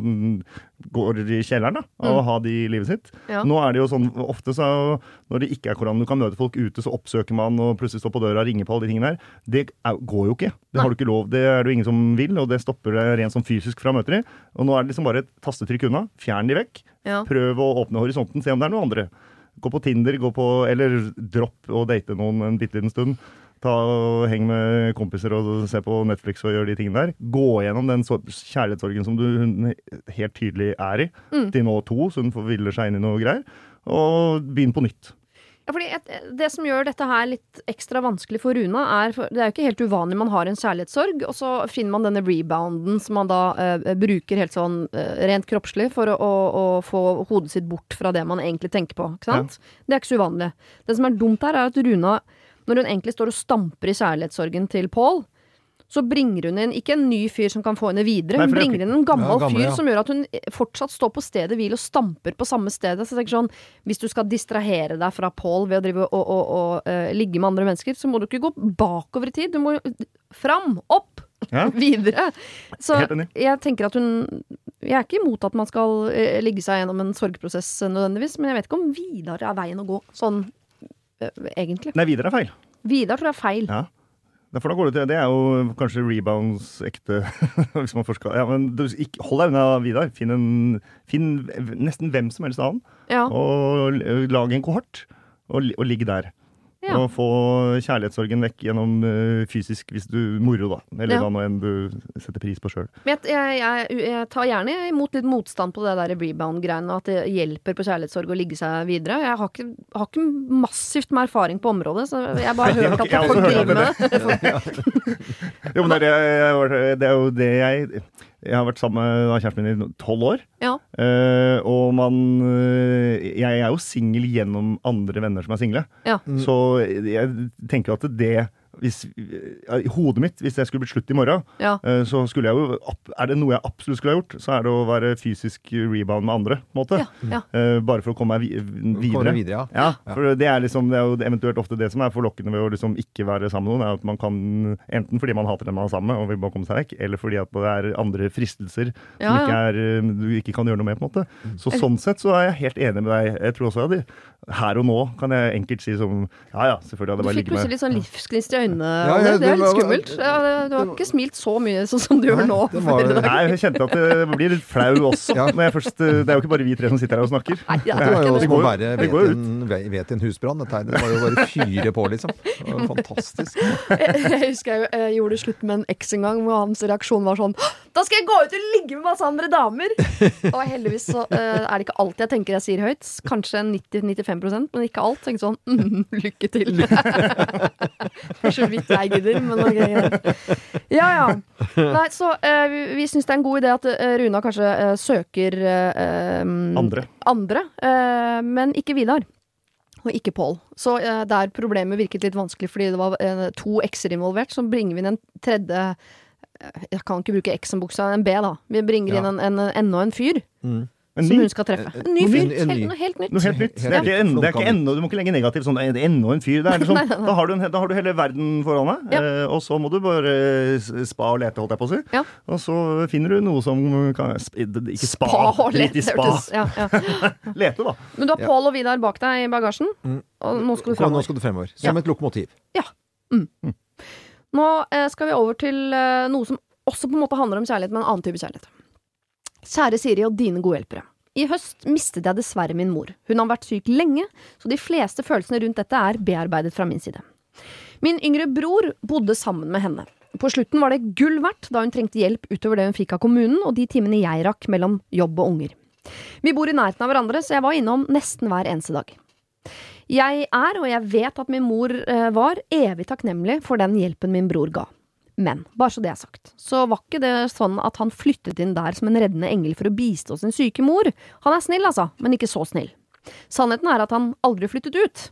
går i kjelleren da, av å ha de i livet sitt. Ja. Nå er det jo sånn, ofte så når det ikke er korona, du kan møte folk ute, så oppsøker man og plutselig står på døra og ringer på alle de tingene der. Det er, går jo ikke. Det har du ikke lov. Det er det jo ingen som vil, og det stopper deg rent sånn fysisk fra møter de. Og nå er det liksom bare et tastetrykk unna. Fjern de vekk. Ja. Prøv å åpne horisonten, se om det er noen andre. Gå på Tinder, gå på, eller dropp å date noen en bitte liten stund. Ta og Heng med kompiser og se på Netflix og gjør de tingene der. Gå gjennom den kjærlighetssorgen som du hun helt tydelig er i, til nå to, så hun forviller seg inn i noe greier. Og begynn på nytt. Ja, fordi et, Det som gjør dette her litt ekstra vanskelig for Runa, er for Det er jo ikke helt uvanlig man har en kjærlighetssorg, og så finner man denne rebounden som man da eh, bruker helt sånn eh, rent kroppslig for å, å, å få hodet sitt bort fra det man egentlig tenker på. Ikke sant? Det er ikke så uvanlig. Det som er dumt her, er at Runa, når hun egentlig står og stamper i kjærlighetssorgen til Paul, så bringer hun inn ikke en ny fyr som kan få henne videre, Nei, hun er bringer inn en gammel, Ja, gammel, fyr ja. som gjør at hun fortsatt står på stedet hvil og stamper på samme stedet. Så jeg tenker sånn, Hvis du skal distrahere deg fra Paul ved å drive og, og, og uh, ligge med andre mennesker, så må du ikke gå bakover i tid. Du må fram, opp, Ja. videre. Så jeg tenker at hun Jeg er ikke imot at man skal uh, ligge seg gjennom en sorgprosess nødvendigvis, men jeg vet ikke om Vidar er veien å gå, sånn egentlig. Nei, Vidar er feil. Vidar tror jeg er feil. Ja. Derfor da går det til, Det er jo kanskje rebounds ekte hvis man først skal, ja, men du, ikke, Hold deg unna Vidar. Finn, en, finn nesten hvem som helst annen, Ja. og lag en kohort. Og, og ligg der. Ja. Og få kjærlighetssorgen vekk gjennom uh, fysisk, hvis du moro, da. Eller Ja. hva nå enn du setter pris på sjøl. Jeg, jeg, jeg, tar gjerne imot litt motstand på det der rebound-greiene, at det hjelper på kjærlighetssorg å ligge seg videre. Jeg har ikke, har ikke massivt med erfaring på området, så jeg bare har hørt at folk driver med det. Jo, men det er, det er jo det jeg Jeg har vært sammen med kjæresten min i tolv år. Ja. Uh, og man eh, Jeg er jo singel gjennom andre venner som er single. Ja. Så jeg tenker at det hvis, I hodet mitt, hvis det skulle blitt slutt i morgen, Ja. eh, så skulle jeg jo Er det noe jeg absolutt skulle ha gjort, så er det å være fysisk rebound med andre. på en måte. Ja, ja. Eh, bare for å komme meg videre. Kommer videre, ja. Ja, for det er, liksom, det er jo eventuelt ofte det som er forlokkende ved å liksom ikke være sammen med noen, er at man kan enten fordi man hater den man er sammen med og vil bare komme seg vekk, eller fordi at det er andre fristelser Ja, som ikke er, eh, du ikke kan gjøre noe med. på en måte. Så sånn sett så er jeg helt enig med deg. Jeg tror også at her og nå kan jeg enkelt si som ja ja, selvfølgelig hadde Du jeg bare fikk ligget med plutselig litt sånn livsgnist i øynene. Ja, ja, det, det er litt skummelt. Ja, det, du har ikke smilt så mye sånn som du gjør nå. det var-. Nei, jeg kjente at det blir litt flau også. Ja. Når jeg først, eh, det er jo ikke bare vi tre som sitter her og snakker. Nei, ja, Det det var jo som å være ved vet en, vet en husbrann. Dette her, det var jo bare fyre på, liksom. Det var fantastisk. Jeg husker jeg, jeg gjorde slutt med en eks en gang, hvor hans reaksjon var sånn Da skal jeg gå ut og ligge med masse andre damer! Og heldigvis så uh, er det ikke alt jeg tenker jeg sier høyt. Kanskje 90-95% men ikke alt. Tenker sånn mm, lykke til. det er så vidt jeg gidder, men ok, greit. Ja ja. Nei, så uh, vi, vi syns det er en god idé at uh, Runa kanskje uh, søker Andre. andre, men ikke Vidar. Og ikke Pål. Så der problemet virket litt vanskelig fordi det var to x-er involvert, så bringer vi inn en tredje Jeg kan ikke bruke X som buksa, en B, da. Vi bringer Ja. inn en, en, enda en fyr En som ny. hun skal treffe. En ny fyr. en- en ny. Helt, noe helt nytt. Noe helt nytt. Det er ikke, en, det er ikke nytt. du må ikke legge negativt sånn "Det er enda en fyr. Det er liksom, Nei, nei, nei. Da, har du en, da har du hele verden foran deg, Ja. eh, og så må du bare spa og lete, holdt jeg på å si. Ja. Og så finner du noe som kan Ikke spa, og litt i spa. hørtes- Ja, ja. Lete, da. Men du har Ja. Pål og Vidar bak deg i bagasjen, Mm. og nå skal du fremover. Nå skal du fremover. Som et lokomotiv. Nå eh, skal vi over til eh, noe som også på en måte handler om kjærlighet, men en annen type kjærlighet. Kjære Siri og dine gode hjelpere. I høst mistet jeg dessverre min mor. Hun har vært syk lenge, så de fleste følelsene rundt dette er bearbeidet fra min side. Min yngre bror bodde sammen med henne. På slutten var det gull verdt da hun trengte hjelp utover det hun fikk av kommunen og de timene jeg rakk mellom jobb og unger. Vi bor i nærheten av hverandre, så jeg var innom nesten hver eneste dag. Jeg er, og jeg vet at min mor eh, var, evig takknemlig for den hjelpen min bror ga. Men, bare så det er sagt, så var ikke det sånn at han flyttet inn der som en reddende engel for å bistå sin syke mor. Han er snill, altså, men ikke så snill. Sannheten er at han aldri flyttet ut.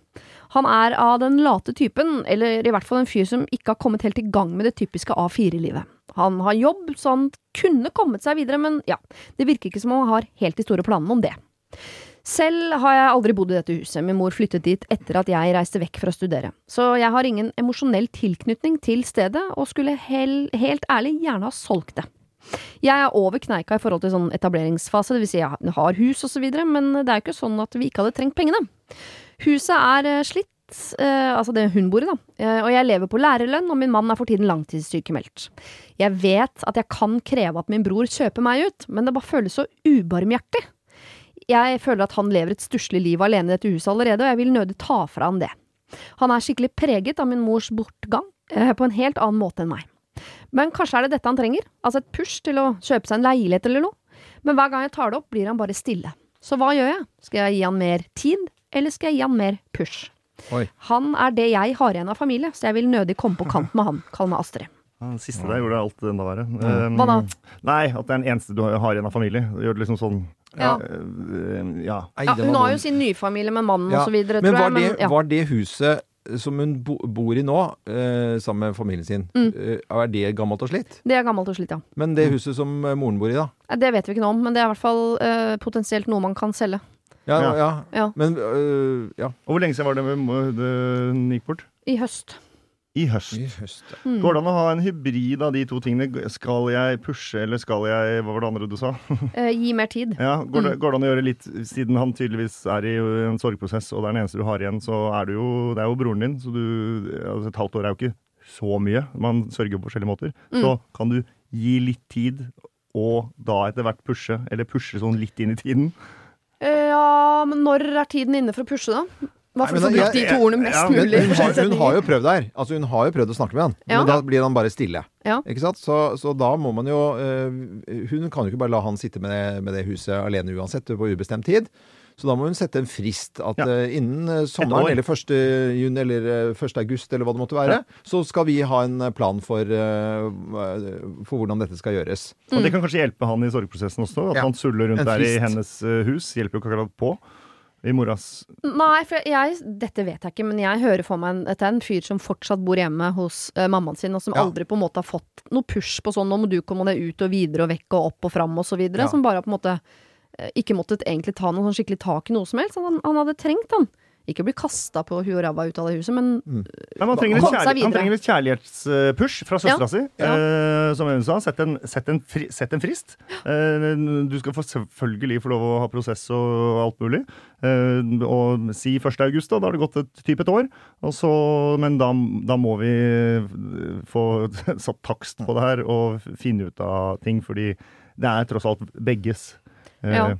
Han er av den late typen, eller i hvert fall en fyr som ikke har kommet helt i gang med det typiske A4-livet. Han har jobb, så han kunne kommet seg videre, men ja, det virker ikke som om han har helt de store planene om det. Selv har jeg aldri bodd i dette huset. Min mor flyttet dit etter at jeg reiste vekk for å studere. Så jeg har ingen emosjonell tilknytning til stedet, og skulle hel, helt ærlig gjerne ha solgt det. Jeg er over kneika i forhold til sånn etableringsfase, vil si jeg har hus videre, men det er jo ikke sånn at vi ikke hadde trengt pengene. Huset er eh, slitt, eh, altså det hun bor i, da, eh, og jeg lever på lærerlønn, og min mann er for tiden langtidssykemeldt. Jeg vet at jeg kan kreve at min bror kjøper meg ut, men det bare føles så ubarmhjertig. Jeg føler at han lever et stusslig liv alene i dette huset allerede, og jeg vil nødig ta fra han det. Han er skikkelig preget av min mors bortgang, eh, på en helt annen måte enn meg. Men kanskje er det dette han trenger, altså et push til å kjøpe seg en leilighet eller noe. Men hver gang jeg tar det opp, blir han bare stille. Så hva gjør jeg? Skal jeg gi han mer tid, eller skal jeg gi han mer push? Oi. Han er det jeg har igjen av familie, så jeg vil nødig komme på kant med han. Kall meg Astrid. Ja, Den siste der gjorde alt enda verre. Um, Hva da? Nei, at det er den eneste du har igjen av familie. Det gjør det liksom sånn Ja. eh, ja. Ja, hun har jo sin sin nyfamilie med mannen Ja, videre, Men var jeg. det, Men, ja. var det huset som hun bo, bor i nå, eh, sammen med familien sin, Mm. eh, er det gammelt og slitt? Det er gammelt og slitt, ja. Men det huset som eh, moren bor i, da? Det vet vi ikke noe om, men det er i hvert fall eh, potensielt noe man kan selge. Ja, Ja. ja. Ja. Men øh, ja. Og hvor lenge siden var det hun gikk bort? I høst. I høst. I høst, ja. Mm. Går det an å ha en hybrid av de to tingene? Skal jeg pushe, eller skal jeg Hva var det andre du sa? uh, gi mer tid. Ja, går, det, Mm. går det an å gjøre litt Siden han tydeligvis er i en sorgprosess, og det er den eneste du har igjen, så er du jo Det er jo broren din, så du altså Et halvt år er jo ikke så mye. Man sørger på forskjellige måter. Mm. Så kan du gi litt tid, og da etter hvert pushe, eller pushe sånn litt inn i tiden. Eh, ja, men når er tiden inne for å pushe, da? Hva for Nei, å brukt de to ordene mest ja, Men mulig? hun, har, hun har jo prøvd her. Altså Hun har jo prøvd å snakke med han, Ja. men da blir han bare stille. Ja. Ikke sant? Så, så da må man jo øh, Hun kan jo ikke bare la han sitte med det, med det huset alene uansett, på ubestemt tid. Så da må hun sette en frist at Ja. uh, innen øh, sommeren eller 1. juni eller øh, 1. august eller hva det måtte være, så skal vi ha en plan for, uh, for hvordan dette skal gjøres. Og det kan kanskje hjelpe han i sorgprosessen også. At Ja. han suller rundt der i hennes eh, hus. Hjelper jo ikke akkurat på. I moras Nei, for jeg, dette vet jeg ikke, men jeg hører for meg en, dette er en fyr som fortsatt bor hjemme hos uh, mammaen sin, og som Ja. aldri på en måte har fått noe push på sånn 'nå må du komme deg ut og videre og vekk og opp og fram' og så videre. Ja. Som bare på en måte eh, ikke måttet egentlig ta noe sånn skikkelig tak i noe som helst. Han, han hadde trengt, han. Ikke bli kasta på huet og ræva ut av det huset, men Nei, men han, trenger et Kom seg kjærlighet, han trenger et kjærlighetspush fra søstera si. Ja. uh, som hun sa, sett en, sett en, fri, sett en frist. Uh, du skal få selvfølgelig få lov å ha prosess og alt mulig. Uh, og si 1. august, da. Da har det gått et type et år. Og så, men da, da må vi få satt takst på det her og finne ut av ting, fordi det er tross alt begges. Ja.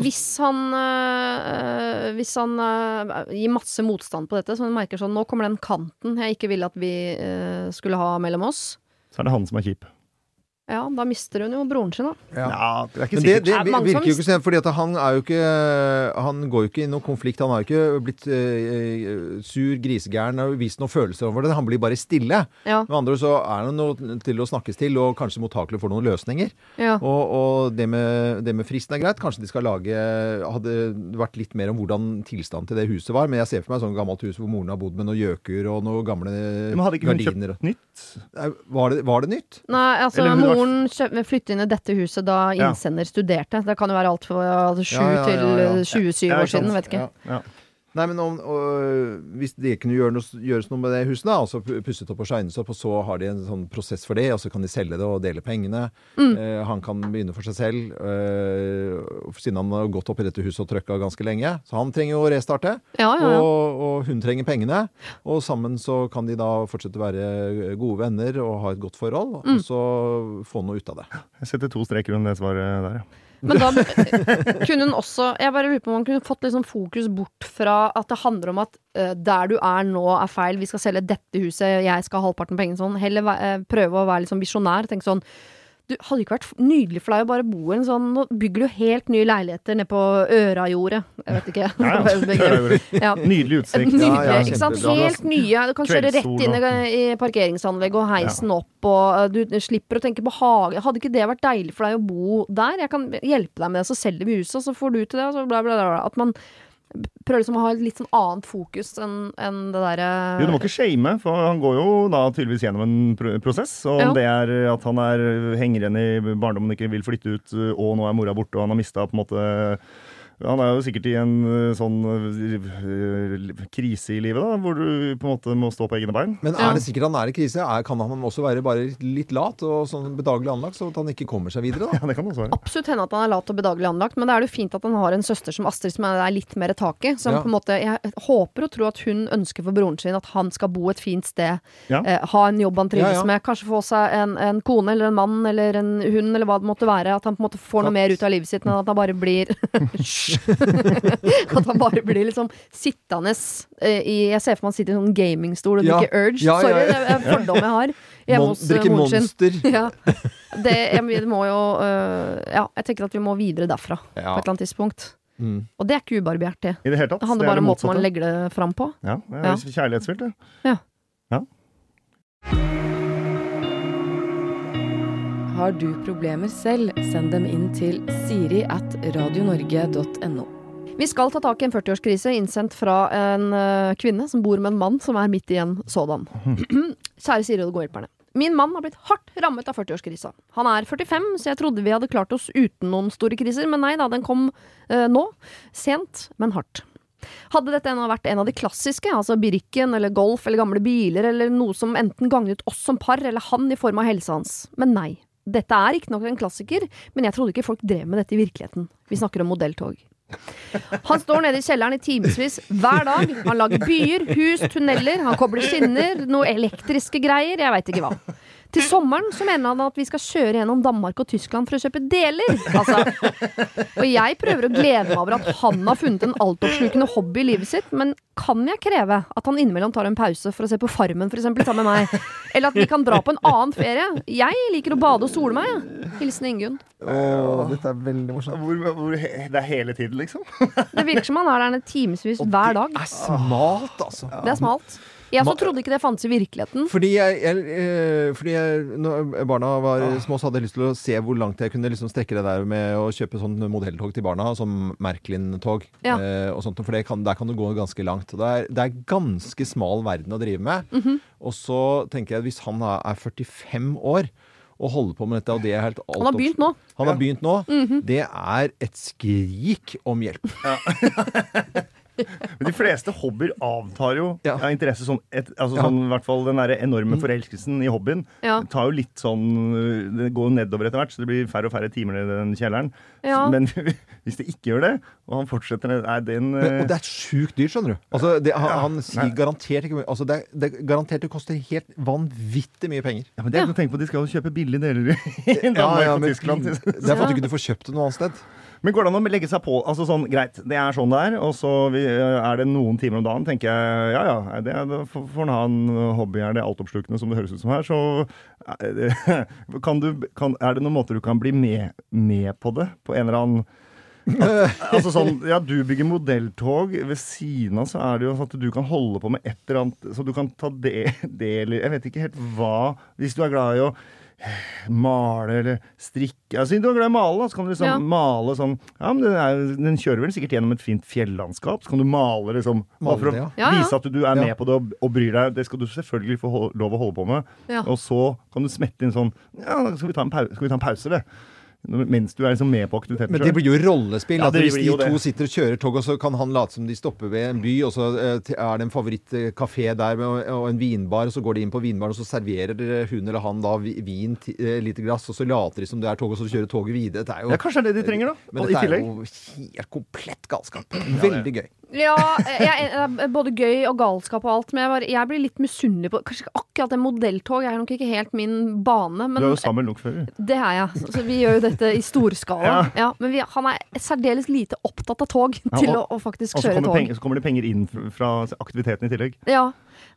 Hvis han, øh, hvis han øh, gir masse motstand på dette, så han merker sånn Nå kommer den kanten jeg ikke ville at vi øh, skulle ha mellom oss. Så er det han som er kjip. Ja, da mister hun jo broren sin, da. Ja, det er ikke Men det, sikkert. det Det er virker jo ikke sånn, fordi han er jo ikke Han går jo ikke i noen konflikt. Han har jo ikke blitt eh, sur, grisegæren og vist noen følelser over det. Han blir bare stille. Ja, Med andre så er han noe til å snakkes til, og kanskje mottakelig for noen løsninger. ja. Og, og det, med, det med fristen er greit. Kanskje de skal lage Hadde vært litt mer om hvordan tilstanden til det huset var. Men jeg ser for meg et sånt gammelt hus hvor moren har bodd med noen gjøker og noen gamle gardiner. Men hadde ikke hun gardiner. kjøpt nytt? Var det, var det nytt? Nei, altså Eller moren kjøp- flyttet inn i dette huset da Ja. innsender studerte. Det kan jo være alt fra sju Ja, ja, ja, til ja. øh, 27 Ja, år siden, vet ikke. Ja. Ja. Nei, men om, og, hvis det kunne gjøre noe, gjøres noe med det huset, da, altså pu- pusset opp og shines opp, og så har de en sånn prosess for det, og så kan de selge det og dele pengene. Mm. Eh, han kan begynne for seg selv, eh, siden han har gått opp i dette huset og trøkka ganske lenge. Så han trenger jo å restarte, Ja, ja, ja. og, og hun trenger pengene. Og sammen så kan de da fortsette å være gode venner og ha et godt forhold, Mm. og så få noe ut av det. Jeg setter to streker under det svaret der, ja. Men da kunne hun også Jeg bare lurer på om man kunne fått sånn fokus bort fra at det handler om at uh, der du er nå er feil, vi skal selge dette huset, jeg skal ha halvparten av pengene sånn. Heller øh, prøve å være litt sånn visjonær. Tenke sånn du, hadde ikke vært nydelig for deg å bare bo i en sånn Nå bygger du helt nye leiligheter nede på Ørajordet. Jeg vet ikke. Ja, ja. Nydelig utsikt. Nydelig, Ja, ja, ikke sant? Helt nye. Du kan kjøre rett inn i, parkeringsanlegget og heisen opp, og uh, du slipper å tenke på hage. Hadde ikke det vært deilig for deg å bo der? Jeg kan hjelpe deg med det, så selger vi huset, og så får du til det, og så bla, bla, bla. bla. At man prøver liksom å ha et litt sånn annet fokus enn en det derre Jo, du må ikke shame, for han går jo da tydeligvis gjennom en pro prosess. Og om Ja. det er at han er henger igjen i barndommen ikke vil flytte ut, og nå er mora borte og han har mista på en måte Han er jo sikkert i en eh, sånn eh, krise i livet, da, hvor du på en måte må stå på egne bein. Men er det sikkert han er i krise? Er, kan han også være bare litt lat og sånn bedagelig anlagt, så at han ikke kommer seg videre? da? Ja, det kan også være. Absolutt hende at han er lat og bedagelig anlagt, men det er jo fint at han har en søster som Astrid som er litt mer taket. Som Ja. på en måte, Jeg håper og tror at hun ønsker for broren sin at han skal bo et fint sted. Ja. Eh, ha en jobb han trives Ja, ja. med. Kanskje få seg en, en kone eller en mann eller en hund eller hva det måtte være. At han på en måte får noe mer ut av livet sitt enn at han bare blir Hysj! At han bare blir liksom sittende eh, i Jeg ser for meg han sitter i en sånn gamingstol og Ja. drikker Urge. Ja, ja, Sorry, det er en fordom jeg har. Mon hos drikke moren sin. Monster. Ja. Det, jeg, må jo uh, Ja, jeg tenker at vi må videre derfra på et eller annet tidspunkt. Mm. Og det er ikke ubarbert, det. I det hele tatt. Det handler er bare om måten man legger det fram på. Ja, det er Ja. kjærlighetsfylt, det. Har du problemer selv, send dem inn til siri at radionorge.no. Vi skal ta tak i en 40-årskrise innsendt fra en øh, kvinne som bor med en mann som er midt i en sådan. Kjære Siri og de gode hjelperne. Min mann har blitt hardt rammet av 40-årskrisa. Han er 45, så jeg trodde vi hadde klart oss uten noen store kriser, men nei da, den kom eh, nå. Sent, men hardt. Hadde dette ennå vært en av de klassiske, altså Birken eller Golf eller gamle biler, eller noe som enten gagnet oss som par eller han i form av helsa hans. Men nei. Dette er riktignok en klassiker, men jeg trodde ikke folk drev med dette i virkeligheten. Vi snakker om modelltog. Han står nede i kjelleren i timevis hver dag. Han lager byer, hus, tunneler. Han kobler skinner, noe elektriske greier. Jeg veit ikke hva. Til sommeren så mener han at vi skal kjøre gjennom Danmark og Tyskland for å kjøpe deler. Altså. Og jeg prøver å glede meg over at han har funnet en altoppslukende hobby i livet sitt, men kan jeg kreve at han innimellom tar en pause for å se på Farmen for eksempel, sammen med meg? Eller at vi kan dra på en annen ferie? Jeg liker å bade og sole meg. Hilsen Ingunn. Åh, dette er veldig morsomt. Hvor, hvor, det er hele tiden, liksom? Det virker som han er der nede timevis hver dag. Det er smalt, altså. Det er smalt. Jeg så trodde ikke det fantes i virkeligheten. Fordi jeg, jeg, eh, fordi jeg Når barna var små, så hadde jeg lyst til å se hvor langt jeg kunne liksom strekke det der med å kjøpe sånn modelltog til barna, som Merklin-tog. Ja. Eh, og sånt, for det kan, der kan du gå ganske langt. Det er, det er ganske smal verden å drive med. Mhm. Og så tenker jeg hvis han da er 45 år og holder på med dette, og det er helt alt Han har begynt nå. Han har begynt nå. Det er et skrik om hjelp. Men de fleste hobbyer avtar jo Ja. av interesse. Sånn, et, altså Ja. sånn, i hvert fall Den der enorme forelskelsen i hobbyen Ja. tar jo litt sånn Det går nedover etter hvert, så det blir færre og færre timer i den kjelleren. Men hvis det ikke gjør det, og han fortsetter er den Men, og det er sjukt dyrt, skjønner du. Altså, det, han, han sier Nei. garantert ikke altså, det, det, er garantert det koster helt vanvittig mye penger. ja, men det er ikke å tenke på, De skal jo kjøpe billige deler i Danmark og Tyskland. Det er for at du ikke får kjøpt det noe annet sted. Men går det an å legge seg på? altså sånn, Greit, det er sånn det er. Og så er det noen timer om dagen, tenker jeg ja ja, det, da får får ha en hobby. Er det altoppslukende som det høres ut som her, så det- kan du, kan, er det noen måter du kan bli med, med på det? På en eller annen at, altså sånn, ja, Du bygger modelltog. Ved siden av så er det jo sånn at du kan holde på med et eller annet Så du kan ta det, det eller Jeg vet ikke helt hva Hvis du er glad i å male eller strikke altså, Du er glad i å male, da, så kan du liksom Ja. male sånn Ja, men den, er, den kjører vel sikkert gjennom et fint fjellandskap. Så kan du male liksom male, for å ja. Vise at du er Ja. med på det og, og bryr deg. Det skal du selvfølgelig få lov å holde på med. Ja. Og så kan du smette inn sånn Ja, skal vi ta en, pau skal vi ta en pause, eller? Mens du er liksom med på aktiviteten Men det blir jo rollespill. Ja, at hvis de to det. sitter og kjører tog, og så kan han late som de stopper ved en by, og så eh, er det en favorittkafé der og en vinbar, og så går de inn på vinbaren, og så serverer hun eller han da vin eh, lite glass, og så later de som det er tog, og så kjører toget videre. Det er jo Ja, kanskje det er det de trenger, da. Men Og dette er jo helt komplett galskap. Veldig gøy. Ja, jeg, både gøy og galskap og alt, men jeg, var, jeg blir litt misunnelig på Kanskje ikke akkurat en modelltog er nok ikke helt min bane, Du men er jo sammen nok før. det er jeg. Så, vi gjør jo dette i storskala. Ja. Ja. men vi, han er særdeles lite opptatt av tog til å, og- å faktisk kjøre tog. penger, så kommer det penger inn fra, aktiviteten i tillegg. Ja,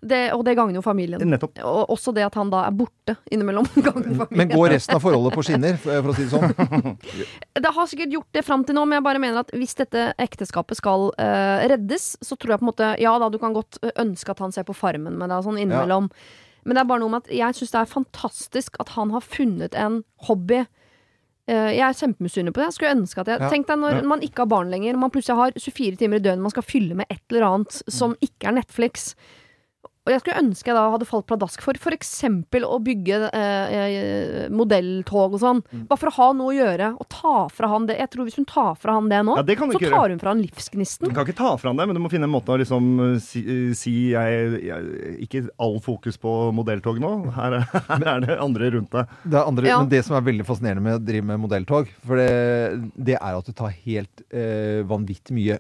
det, og det gagner jo familien. Nettopp. Og også det at han da er borte innimellom. Men går resten av forholdet på skinner, for å si det sånn? Det har sikkert gjort det fram til nå, men jeg bare mener at hvis dette ekteskapet skal uh, reddes, så tror jeg på en måte Ja da, du kan godt ønske at han ser på Farmen med deg sånn innimellom. Men det er bare noe med at jeg syns det er fantastisk at han har funnet en hobby. Eh, jeg er kjempemisunnelig på det. Jeg skulle ønske at jeg Ja. Tenk deg når Ja. man ikke har barn lenger, og man plutselig har 24 timer i døgnet man skal fylle med et eller annet som ikke er Netflix. Og jeg skulle ønske jeg da hadde falt pladask for f.eks. å bygge eh, eh, modelltog og sånn. Mm. Bare for å ha noe å gjøre. Og ta fra han det. Jeg tror Hvis hun tar fra han det nå, Ja, det så tar gjøre. hun fra han livsgnisten. Du kan ikke ta fra han det, men du må finne en måte å liksom eh, si, si jeg, jeg, Ikke all fokus på modelltog nå. Her er, her er det andre rundt deg. Det, er andre, Ja. men det som er veldig fascinerende med å drive med modelltog, for det, det er at det tar helt eh, vanvittig mye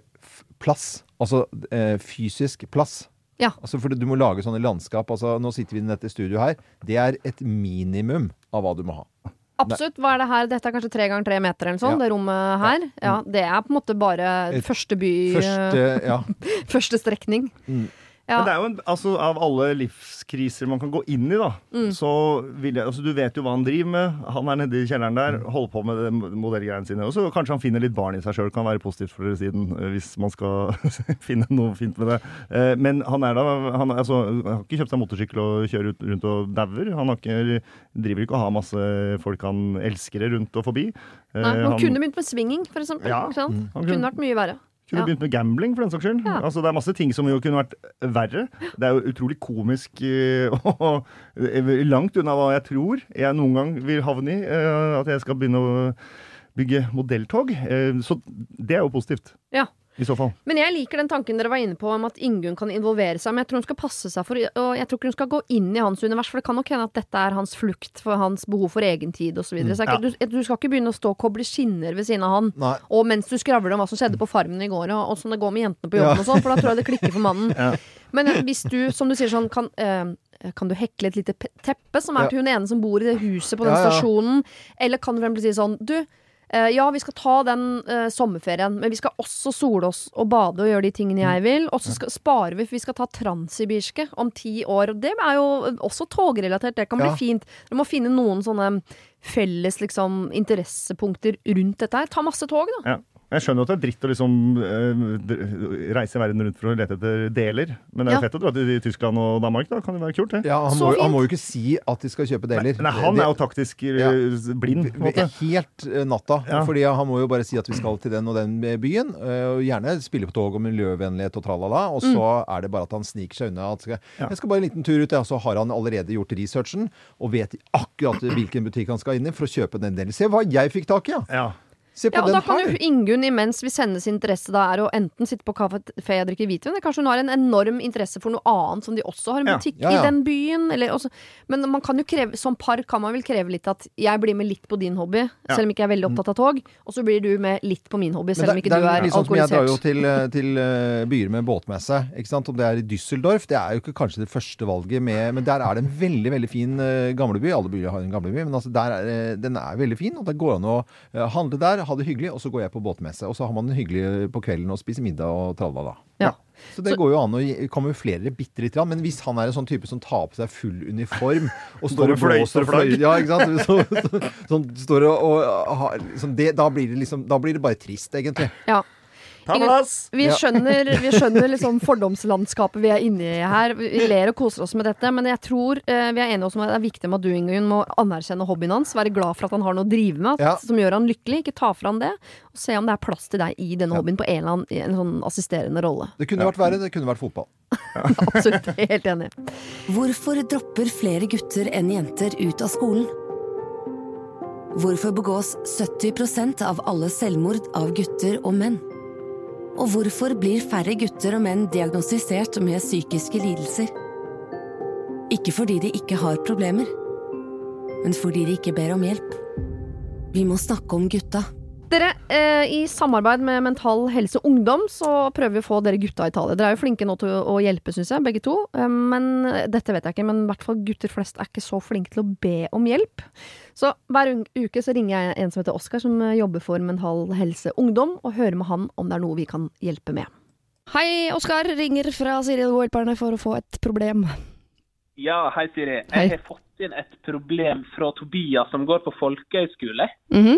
plass. Altså eh, fysisk plass. Ja. Altså, for du må lage sånne landskap. Altså, nå sitter vi i dette studioet her. Det er et minimum av hva du må ha. Absolutt. Hva er det her? Dette er kanskje tre ganger tre meter eller sånn, Ja. det rommet her. Ja, det er på en måte bare første by Første Ja. Første strekning. Mm. Ja. Men det er jo en, altså, av alle livskriser man kan gå inn i, da, Mm. så vil jeg altså, Du vet jo hva han driver med. Han er nede i kjelleren der, holder på med modellgreiene sine. Og så kanskje han finner litt barn i seg sjøl, kan være positivt for siden, eh, hvis man skal finne noe fint med det. Eh, Men han er da Han, altså, har ikke kjøpt seg motorsykkel og kjører ut, rundt og dauer. Han har ikke, driver ikke og har masse folk han elsker rundt og forbi. Eh, Nei, han, han- kunne begynt med swinging, for eksempel. Ja. Sant? Han Det kunne vært mye verre. Kunne Ja. begynt med gambling, for den saks skyld. Ja. Altså, det er masse ting som jo kunne vært verre. Det er jo utrolig komisk eh, og langt unna hva jeg tror jeg noen gang vil havne i. eh, At jeg skal begynne å bygge modelltog. Eh, Så det er jo positivt. Ja. I så fall. Men jeg liker den tanken dere var inne på om at Ingunn kan involvere seg. Men jeg tror hun skal passe seg for Og jeg tror ikke hun skal gå inn i hans univers, for det kan nok hende at dette er hans flukt for hans behov for egen tid osv. Så, videre. så jeg er du, du skal ikke begynne å stå og koble skinner ved siden av han. Nei. Og mens du skravler om hva som skjedde på Farmen i går, og åssen det går med jentene på jobben Ja. og sånn, for da tror jeg det klikker for mannen. Ja. Men eh, hvis du, som du sier sånn, kan eh, kan du hekle et lite teppe, som er Ja. til hun ene som bor i det huset på den Ja, ja. stasjonen? Eller kan du fremdeles si sånn Du, ja, vi skal ta den eh, sommerferien, men vi skal også sole oss og bade og gjøre de tingene jeg vil. Og så sparer vi, for vi skal ta Transsibirske om ti år. Og det er jo også togrelatert, det kan bli Ja. fint. Du må finne noen sånne felles liksom, interessepunkter rundt dette her. Ta masse tog, da. Ja. Jeg skjønner at det er dritt å liksom eh, reise verden rundt for å lete etter deler. Men det er jo Ja. fett å dra til Tyskland og Danmark, da. Kan det være kult, det? Ja, han, Så må, fint. han må jo ikke si at de skal kjøpe deler. Nei, han er jo taktisk eh, blind, på en måte. Helt eh, natta. Ja. Fordi han må jo bare si at vi skal til den og den byen. eh, Og gjerne spille på tog og miljøvennlighet og tralala. Og så er det bare at han sniker seg unna. At skal, Ja. Jeg skal bare en liten tur ut, ja. Så har han allerede gjort researchen og vet akkurat hvilken butikk han skal inn i for å kjøpe den delen. Se hva jeg fikk tak i, ja! Ja. Se på Ja, og den da kan jo her! Ingunn, imens hvis hennes interesse da er å enten sitte på kafé og drikke hvitvin, eller kanskje hun har en enorm interesse for noe annet som de også har en butikk Ja, ja. i den byen, eller også, Men man kan jo kreve, som par kan man vel kreve litt at jeg blir med litt på din hobby, Ja. selv om ikke jeg er veldig opptatt av tog, og så blir du med litt på min hobby, selv om det, ikke det du er liksom alkoholisert. Jeg drar jo til, eh, til eh, byer med båtmesse. Ikke sant? Om det er i Düsseldorf. Det er jo ikke kanskje det første valget, med, men der er det en veldig veldig fin uh, gamleby. Alle byer har en gamleby, men altså er, eh, den er veldig fin. Og det går an å eh, handle der, ha det hyggelig, og så går jeg på båtmesse. Og så har man det hyggelig på kvelden og spiser middag og tralla da. Ja. Så det går jo an å kamuflere bitte lite grann. Men hvis han er en sånn type som tar på seg full uniform og står og blåser og flagg. fløy- Ja, ikke sant. Så, så, sånn står og, og har- sånn, det, da, blir det liksom, da blir det bare trist, egentlig. Ja. Ta Vi skjønner, vi skjønner liksom fordomslandskapet vi er inne i her. Vi ler og koser oss med dette, men jeg tror eh, vi er enige om at det er viktig med at du Ingunn, må anerkjenne hobbyen hans. Være glad for at han har noe å drive med, at, Ja. som gjør han lykkelig. Ikke ta fra han det. Og se om det er plass til deg i denne hobbyen på en eller annen i en sånn assisterende rolle. Det kunne vært verre. Det kunne vært fotball. Absolutt. Helt enig. Hvorfor dropper flere gutter enn jenter ut av skolen? Hvorfor begås 70% av alle selvmord av gutter og menn? Og hvorfor blir færre gutter og menn diagnostisert med psykiske lidelser? Ikke fordi de ikke har problemer, men fordi de ikke ber om hjelp. Vi må snakke om gutta. Dere, eh, I samarbeid med Mental Helse Ungdom så prøver vi å få dere gutta i tale. Dere er jo flinke nå til å, hjelpe, syns jeg, begge to. Eh, men dette vet jeg ikke, men i hvert fall gutter flest er ikke så flinke til å be om hjelp. Så hver uke så ringer jeg en som heter Oskar, som eh, jobber for Mental Helse Ungdom, og hører med han om det er noe vi kan hjelpe med. Hei, Oskar. Ringer fra Siri og Hjelperne for å få et problem. Ja, hei Siri. Hei. Jeg har fått inn et problem fra Tobias som går på folkehøyskole. Mhm.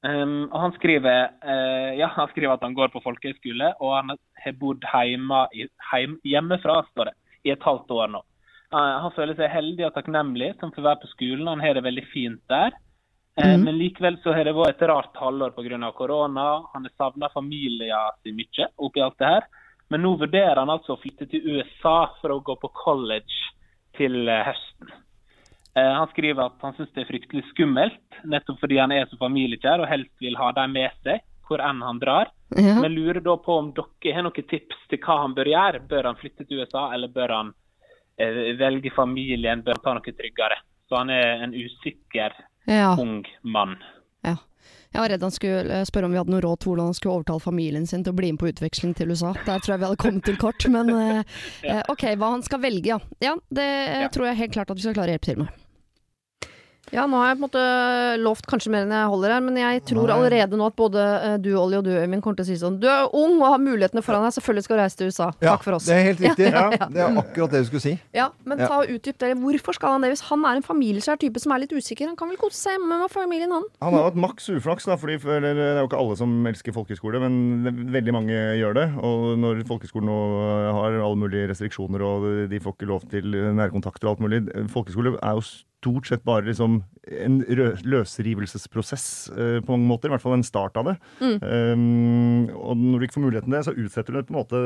Um, og han skriver, uh, ja, han skriver at han går på folkehøyskole, og han har bodd hjemme, i- heim, hjemmefra står det, i et halvt år nå. Eh, han føler seg heldig og takknemlig som får være på skolen. Han har det veldig fint der. Mm. Men likevel så har det vært et rart halvår pga. korona. Han har savna familien sin mye oppi alt det her. Men nå vurderer han altså å flytte til USA for å gå på college til eh, høsten. Han skriver at han syns det er fryktelig skummelt, nettopp fordi han er så familiekjær og helst vil ha dem med seg hvor enn han drar. Ja. Men lurer da på om dere har noen tips til hva han bør gjøre. Bør han flytte til USA, eller bør han eh, velge familien, bør ta noe tryggere? Så han er en usikker Ja. ung mann. ja. Jeg var redd han skulle eh, spørre om vi hadde noe råd til hvordan han skulle overtale familien sin til å bli med på utveksling til USA. Der tror jeg vi hadde kommet til kort, men eh, eh, ok, hva han skal velge, ja. Ja, det Ja. tror jeg helt klart at vi skal klare å hjelpe til med. Ja, nå har jeg på en måte lovt kanskje mer enn jeg holder her, men jeg tror Nei. allerede nå at både eh, du, Olli, og du, Øyvind, kommer til å si sånn Du er ung og har mulighetene foran deg, selvfølgelig skal du reise til USA. Ja, Takk for oss. Det er helt riktig. Ja. Det er akkurat det du skulle si. Ja, men ta og utdyp det. Hvorfor skal han det hvis han er en familieskjær type som er litt usikker? Han kan vel kose seg hjemme med familien, han. Han har hatt maks uflaks, da, fordi for, det er jo ikke alle som elsker folkehøyskole, men veldig mange gjør det. Og når folkehøyskolen nå har alle mulige restriksjoner, og de får ikke lov til nærkontakter og alt mulig Folkehøyskole er jo stort sett bare liksom en rø- løsrivelsesprosess uh, på mange måter. I hvert fall en start av det. Um, og når du ikke får muligheten til det, så utsetter du det på en måte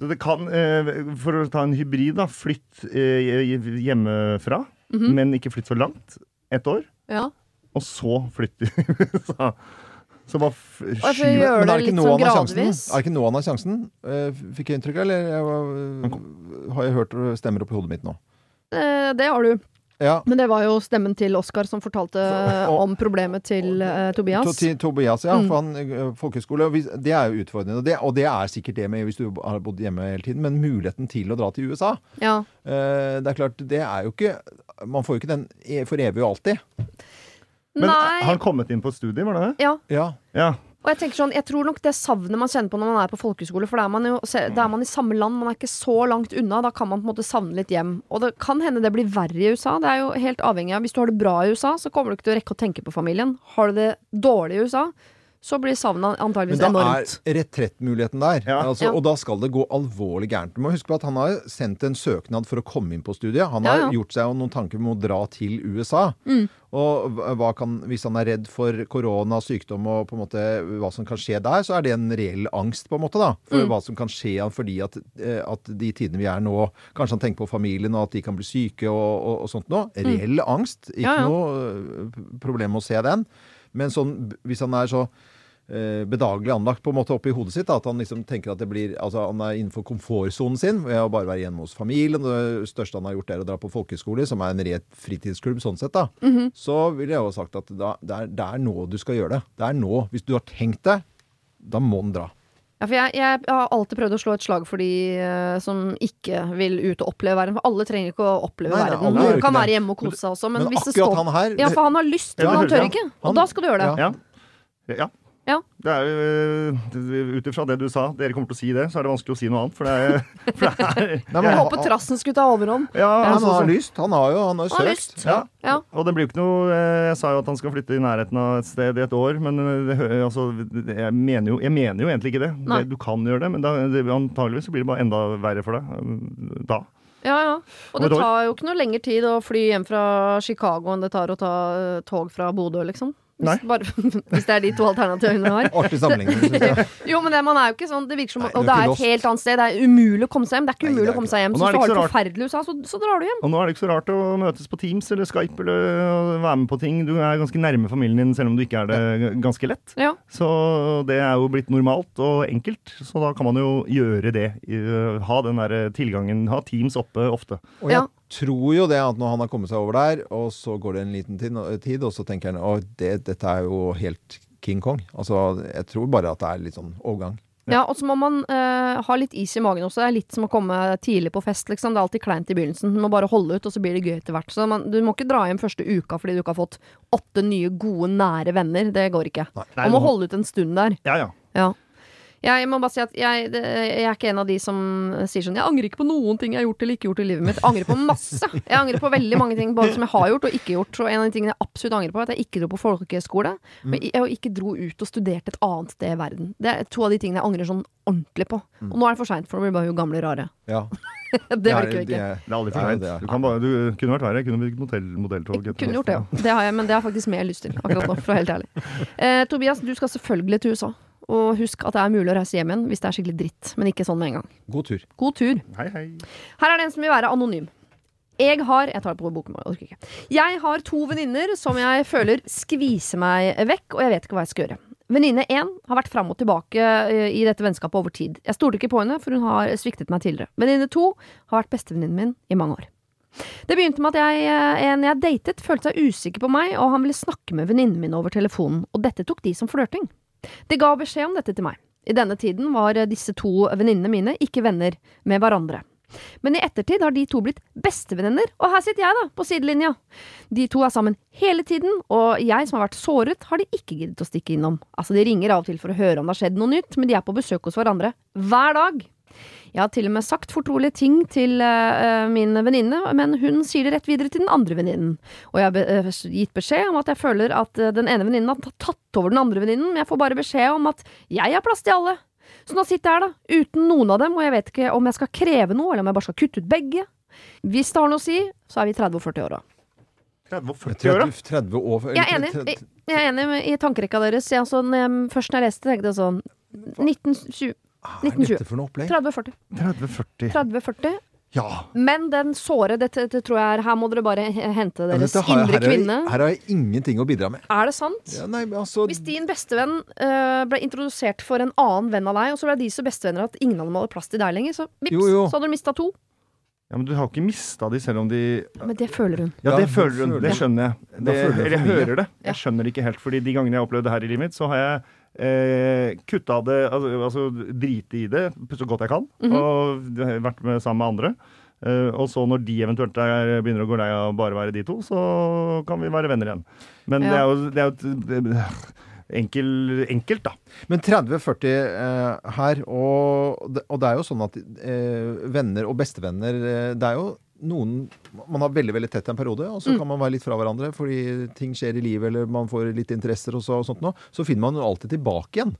så det kan, eh, For å ta en hybrid, da. Flytt hjemmefra, men ikke flytt for langt. Ett år. Ja. Og så flytte så, så bare f- Og jeg får skyv gjøre Men er det ikke nå sånn han har sjansen? Er det ikke nå han har sjansen? Fikk jeg inntrykk av, eller jeg var- har jeg hørt stemmer opp i hodet mitt nå? Eh, Det har du. Ja. Men det var jo stemmen til Oskar som fortalte og- om problemet til eh, To, Tobias. til Tobias, ja. Mm. For han, folkeskole, folkehøyskole, det er jo utfordrende. Og det, og det er sikkert det med hvis du har bodd hjemme hele tiden. Men muligheten til å dra til USA Ja. uh, Det er klart, det er jo ikke Man får jo ikke den e- for evig og alltid. Men Nei. har han kommet inn på studiet, var det det? Ja. Ja. Ja. Og jeg tenker sånn, jeg tror nok det savnet man kjenner på når man er på folkehøyskole, for da er man jo er man i samme land, man er ikke så langt unna. Da kan man på en måte savne litt hjem. Og det kan hende det blir verre i USA. Det er jo helt avhengig av Hvis du har det bra i USA, så kommer du ikke til å rekke å tenke på familien. Har du det dårlig i USA, så blir savnet Men da enormt. er retrettmuligheten der. Ja. Altså, Ja. Og da skal det gå alvorlig gærent. Du må huske på at han har sendt en søknad for å komme inn på studiet. Han har ja. Mm. gjort seg noen tanker om å dra til USA. Og hva- hva kan, hvis han er redd for korona, sykdom og på en måte hva som kan skje der, så er det en reell angst, på en måte, da. Mm. For hva som kan skje han fordi at, eh, at de tidene vi er nå, kanskje han tenker på familien og at de kan bli syke og, og, og sånt noe. Reell angst. Ikke Mm. Ja, ja. noe øh, problem å se den. Men sånn, hvis han er så eh, bedagelig anlagt på en måte oppi hodet sitt. Da, at han liksom tenker at det blir Altså han er innenfor komfortsonen sin ved å bare være hjemme hos familien. Det største han har gjort, er å dra på folkehøyskole, som er en ret fritidsklubb sånn sett. da. Mhm. Så ville jeg jo sagt at da, det, er, det er nå du skal gjøre det. Det er nå. Hvis du har tenkt det, da må han dra. Ja, for jeg, jeg har alltid prøvd å slå et slag for de eh, som ikke vil ut og oppleve verden. For alle trenger ikke å oppleve Nei, nei, verden. alle gjør Noen ikke kan det. være hjemme og kose seg også, men, Men hvis det akkurat står han her Ja, for han har lyst, men han tør ikke. Og Han- da skal du gjøre det. Ja. Ja. Ja. Ja. Det er jo, øh, Ut ifra det du sa, dere kommer til å si det, så er det vanskelig å si noe annet. For det er, for det er Nei, Jeg håper trassen skulle ta overhånd. ja, han altså, har lyst. Han har jo han har Han har søkt. lyst. Ja. Ja. Og det blir jo ikke noe eh, Jeg sa jo at han skal flytte i nærheten av et sted i et år, men eh, det, altså, jeg, mener jo, jeg mener jo egentlig ikke det. Det du kan gjøre det, men da, det, antageligvis blir det bare enda verre for deg eh, da. Ja, ja. Og det tar jo ikke noe lengre tid å fly hjem fra Chicago enn det tar å ta eh, tog fra Bodø, liksom. Nei. Hvis, bare, hvis det er de to alternativene jeg har. Artig sammenligning, syns jeg. Jo, men det, man er jo ikke sånn Det virker som Nei, Og det er et lost. helt annet sted. Det er umulig å komme seg hjem. Det er ikke Nei, umulig er å komme seg hjem. Og Så er du det har det forferdelig i USA, så, så drar du hjem. Og nå er det ikke så rart å møtes på Teams eller Skype eller øh, være med på ting. Du er ganske nærme familien din selv om du ikke er det ganske lett. Ja. Så det er jo blitt normalt og enkelt, så da kan man jo gjøre det. øh, Ha den der tilgangen, ha Teams oppe ofte. Og jeg Ja. Tror jo det at når han har kommet seg over der, og så går det en liten tid, tid og så tenker han at det, dette er jo helt King Kong. Altså, jeg tror bare at det er litt sånn overgang. Ja, og så må man eh, ha litt is i magen også. Det er litt som å komme tidlig på fest, liksom. Det er alltid kleint i begynnelsen. Du må bare holde ut, og så blir det gøy etter hvert. Så man, du må ikke dra hjem første uka fordi du ikke har fått åtte nye, gode, nære venner. Det går ikke. Nei, Man må holde ut en stund der. Ja, ja. Ja. Jeg må bare si at jeg, jeg er ikke en av de som sier sånn Jeg angrer ikke på noen ting jeg har gjort eller ikke gjort i livet mitt. Jeg angrer på masse. Jeg angrer på veldig mange ting både som jeg har gjort og ikke gjort. Og en av de tingene jeg absolutt angrer på, er at jeg ikke dro på folkehøyskole. Men jeg ikke dro ut og studerte et annet sted i verden. Det er to av de tingene jeg angrer sånn ordentlig på. Og nå er det for seint, for nå blir bare jo gamle rare. Ja. Det virker jo ikke. Det er aldri for seint. Du, bare- du kunne vært verre. Jeg kunne blitt modell, modelltog. Jeg kunne gjort det, ja. Det har jeg, men det har jeg faktisk mer lyst til akkurat nå, for å være helt ærlig. Eh, Tobias, du skal selvfølgelig til USA. Og husk at det er mulig å reise hjem igjen hvis det er skikkelig dritt, men ikke sånn med en gang. God tur. God tur. Hei, hei. Her er det en som vil være anonym. Jeg har Jeg tar det på boken, jeg orker ikke. Jeg har to venninner som jeg føler skviser meg vekk, og jeg vet ikke hva jeg skal gjøre. Venninne én har vært fram og tilbake eh, i dette vennskapet over tid. Jeg stolte ikke på henne, for hun har sviktet meg tidligere. Venninne to har vært bestevenninnen min i mange år. Det begynte med at jeg, eh, en jeg datet, følte seg usikker på meg, og han ville snakke med venninnen min over telefonen, og dette tok de som flørting. De ga beskjed om dette til meg. I denne tiden var disse to venninnene mine ikke venner med hverandre. Men i ettertid har de to blitt bestevenninner, og her sitter jeg da, på sidelinja. De to er sammen hele tiden, og jeg som har vært såret, har de ikke giddet å stikke innom. Altså, de ringer av og til for å høre om det har skjedd noe nytt, men de er på besøk hos hverandre hver dag. Jeg har til og med sagt fortrolige ting til uh, min venninne, men hun sier det rett videre til den andre venninnen. Og jeg har be eh, gitt beskjed om at jeg føler at eh, den ene venninnen har tatt over den andre venninnen, men jeg får bare beskjed om at jeg har plass til alle. Så nå sitter jeg her, da, uten noen av dem, og jeg vet ikke om jeg skal kreve noe, eller om jeg bare skal kutte ut begge. Hvis det har noe å si, så er vi 30 og 40 år, da. 30 og 40 år, da. 30, 30 år Jeg er enig, jeg, er enig i tankerekka deres. Jeg, altså, når jeg, først når jeg leste, tenkte jeg sånn 1920 Hva er 1920. dette for noe opplegg? 30-40. 30-40. 30-40. Ja. Men den såre, dette, dette tror jeg er Her må dere bare hente deres ja, har indre her, har jeg- kvinne. her har jeg ingenting å bidra med. Er det sant? Ja, nei, men altså, Hvis din bestevenn øh, ble introdusert for en annen venn av deg, og så ble de så bestevenner at ingen av dem hadde plass til deg lenger, så vips, Jo, jo. så hadde du mista to. ja, men du har ikke mista de selv om de Men det føler hun. Ja, det føler hun. Det det. skjønner jeg. Det, eller jeg hører det. Jeg skjønner ikke helt, fordi de gangene jeg har opplevd det her i livet mitt, så har jeg eh, kutta det Altså, altså drite i det så godt jeg kan, Mhm. og vært med sammen med andre. Uh, og så når de eventuelt er, begynner å gå lei av bare være de to, så kan vi være venner igjen. Men det er jo, det er jo eh, enkel, enkelt, da. Men 30-40 uh, her, og og det er jo sånn at uh, venner og bestevenner eh, Det er jo noen Man har veldig veldig tett en periode, og så Mm. kan man være litt fra hverandre fordi ting skjer i livet, eller man får litt interesser og, så, og sånt noe. Så finner man jo alltid tilbake igjen.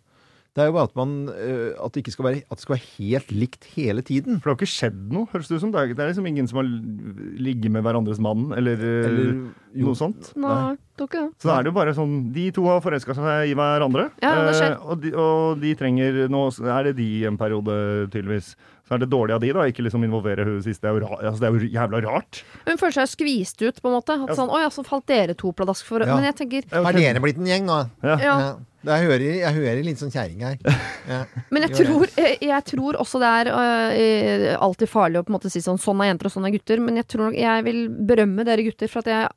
Det er jo bare at, man, eh, at, det ikke skal være, at det skal være helt likt hele tiden. For det har ikke skjedd noe, høres det ut som. Det er, det er liksom ingen som har ligget med hverandres mann, eller, eh, Eller jo, noe sånt. Nei, ikke det. Så da er det jo bare sånn De to har forelska seg i hverandre. Ja, det skjer. eh, og, de, og de trenger Nå er det de en periode, tydeligvis. Så er det dårlig av de, da. Ikke liksom involvere hun sist. Det er jo, ra altså, det er jo jævla rart. Hun føler seg skvist ut, på en måte. At Ja. sånn, Oi, ja, så falt dere to pladask for Ja. Men jeg tenker er Har dere blitt en gjeng nå? Ja. Ja. Det jeg, hører, jeg hører litt sånn kjerring her. Ja. Men jeg tror, jeg, jeg tror også det er uh, alltid farlig å på en måte si sånn Sånn er jenter, og sånn er gutter. Men jeg tror nok jeg vil berømme dere gutter for at jeg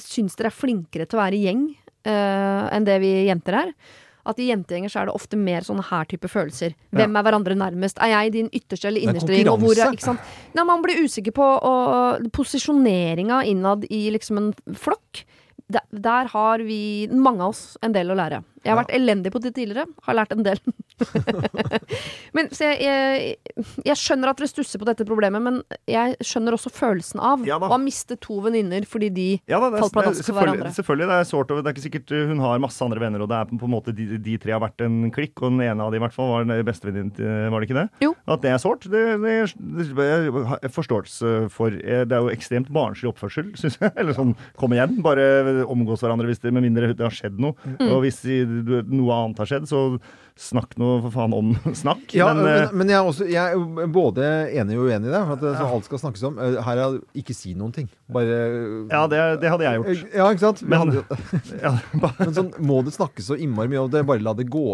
syns dere er flinkere til å være gjeng uh, enn det vi jenter er. At i jentegjenger så er det ofte mer sånne her type følelser. Hvem er hverandre nærmest? Er jeg din ytterste eller er innerste gjeng? Og hvor er, ikke sant? Nei, man blir usikker på og, posisjoneringa innad i liksom en flokk. Der, der har vi, mange av oss, en del å lære. Jeg har vært elendig på det tidligere. Har lært en del. men så jeg, jeg, jeg skjønner at dere stusser på dette problemet, men jeg skjønner også følelsen av Ja å ha mistet to venninner fordi de Ja, da, Falt pladask for hverandre. selvfølgelig. Det er sårt, og det er ikke sikkert uh, hun har masse andre venner, og det er på en måte de, de tre har vært en klikk, og den ene av dem i hvert fall var bestevenninnen til Var det ikke det? Jo. At det er sårt, det, det, det forståelse for. Eh, Det er jo ekstremt barnslig oppførsel, syns jeg. Eller sånn, kom igjen, bare omgås hverandre hvis det, med mindre det har skjedd noe. Mm. Og hvis noe annet har skjedd, så snakk nå for faen om snakk. Ja, men, men, eh, men jeg, er også, jeg er både enig og uenig i det. For at det, så alt skal snakkes om. Eh, Her er ikke si noen ting. Bare ja, det, det hadde jeg gjort. Ja, ikke sant? Men- hadde Ja, bare, Men sånn, må det snakkes så innmari mye om det? Bare la det gå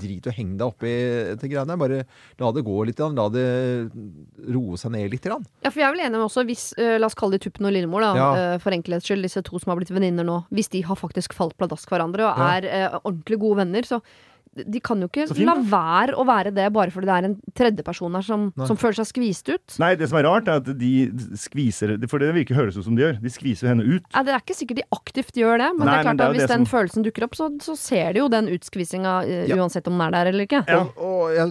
Drit og heng deg oppi til greiene. Bare la det gå litt. La det roe seg ned litt. Ja, for jeg er vel enig med også, hvis, la oss kalle de Tuppen og Lillemor, da, Ja. for enkelhets skyld, disse to som har blitt venninner nå, hvis de har faktisk falt pladask hverandre og er ordentlig gode venner, så de kan jo ikke la være å være det bare fordi det er en tredjeperson her som, som føler seg skvist ut. nei, det som er rart, er at de skviser For det virker høres ut som de gjør. De skviser henne ut. Ja, det er ikke sikkert de aktivt gjør det, men Nei, det er men klart det er at hvis den som- følelsen dukker opp, så, så ser de jo den utskvisinga øh, Ja. uansett om den er der eller ikke. Ja. Og, og ja,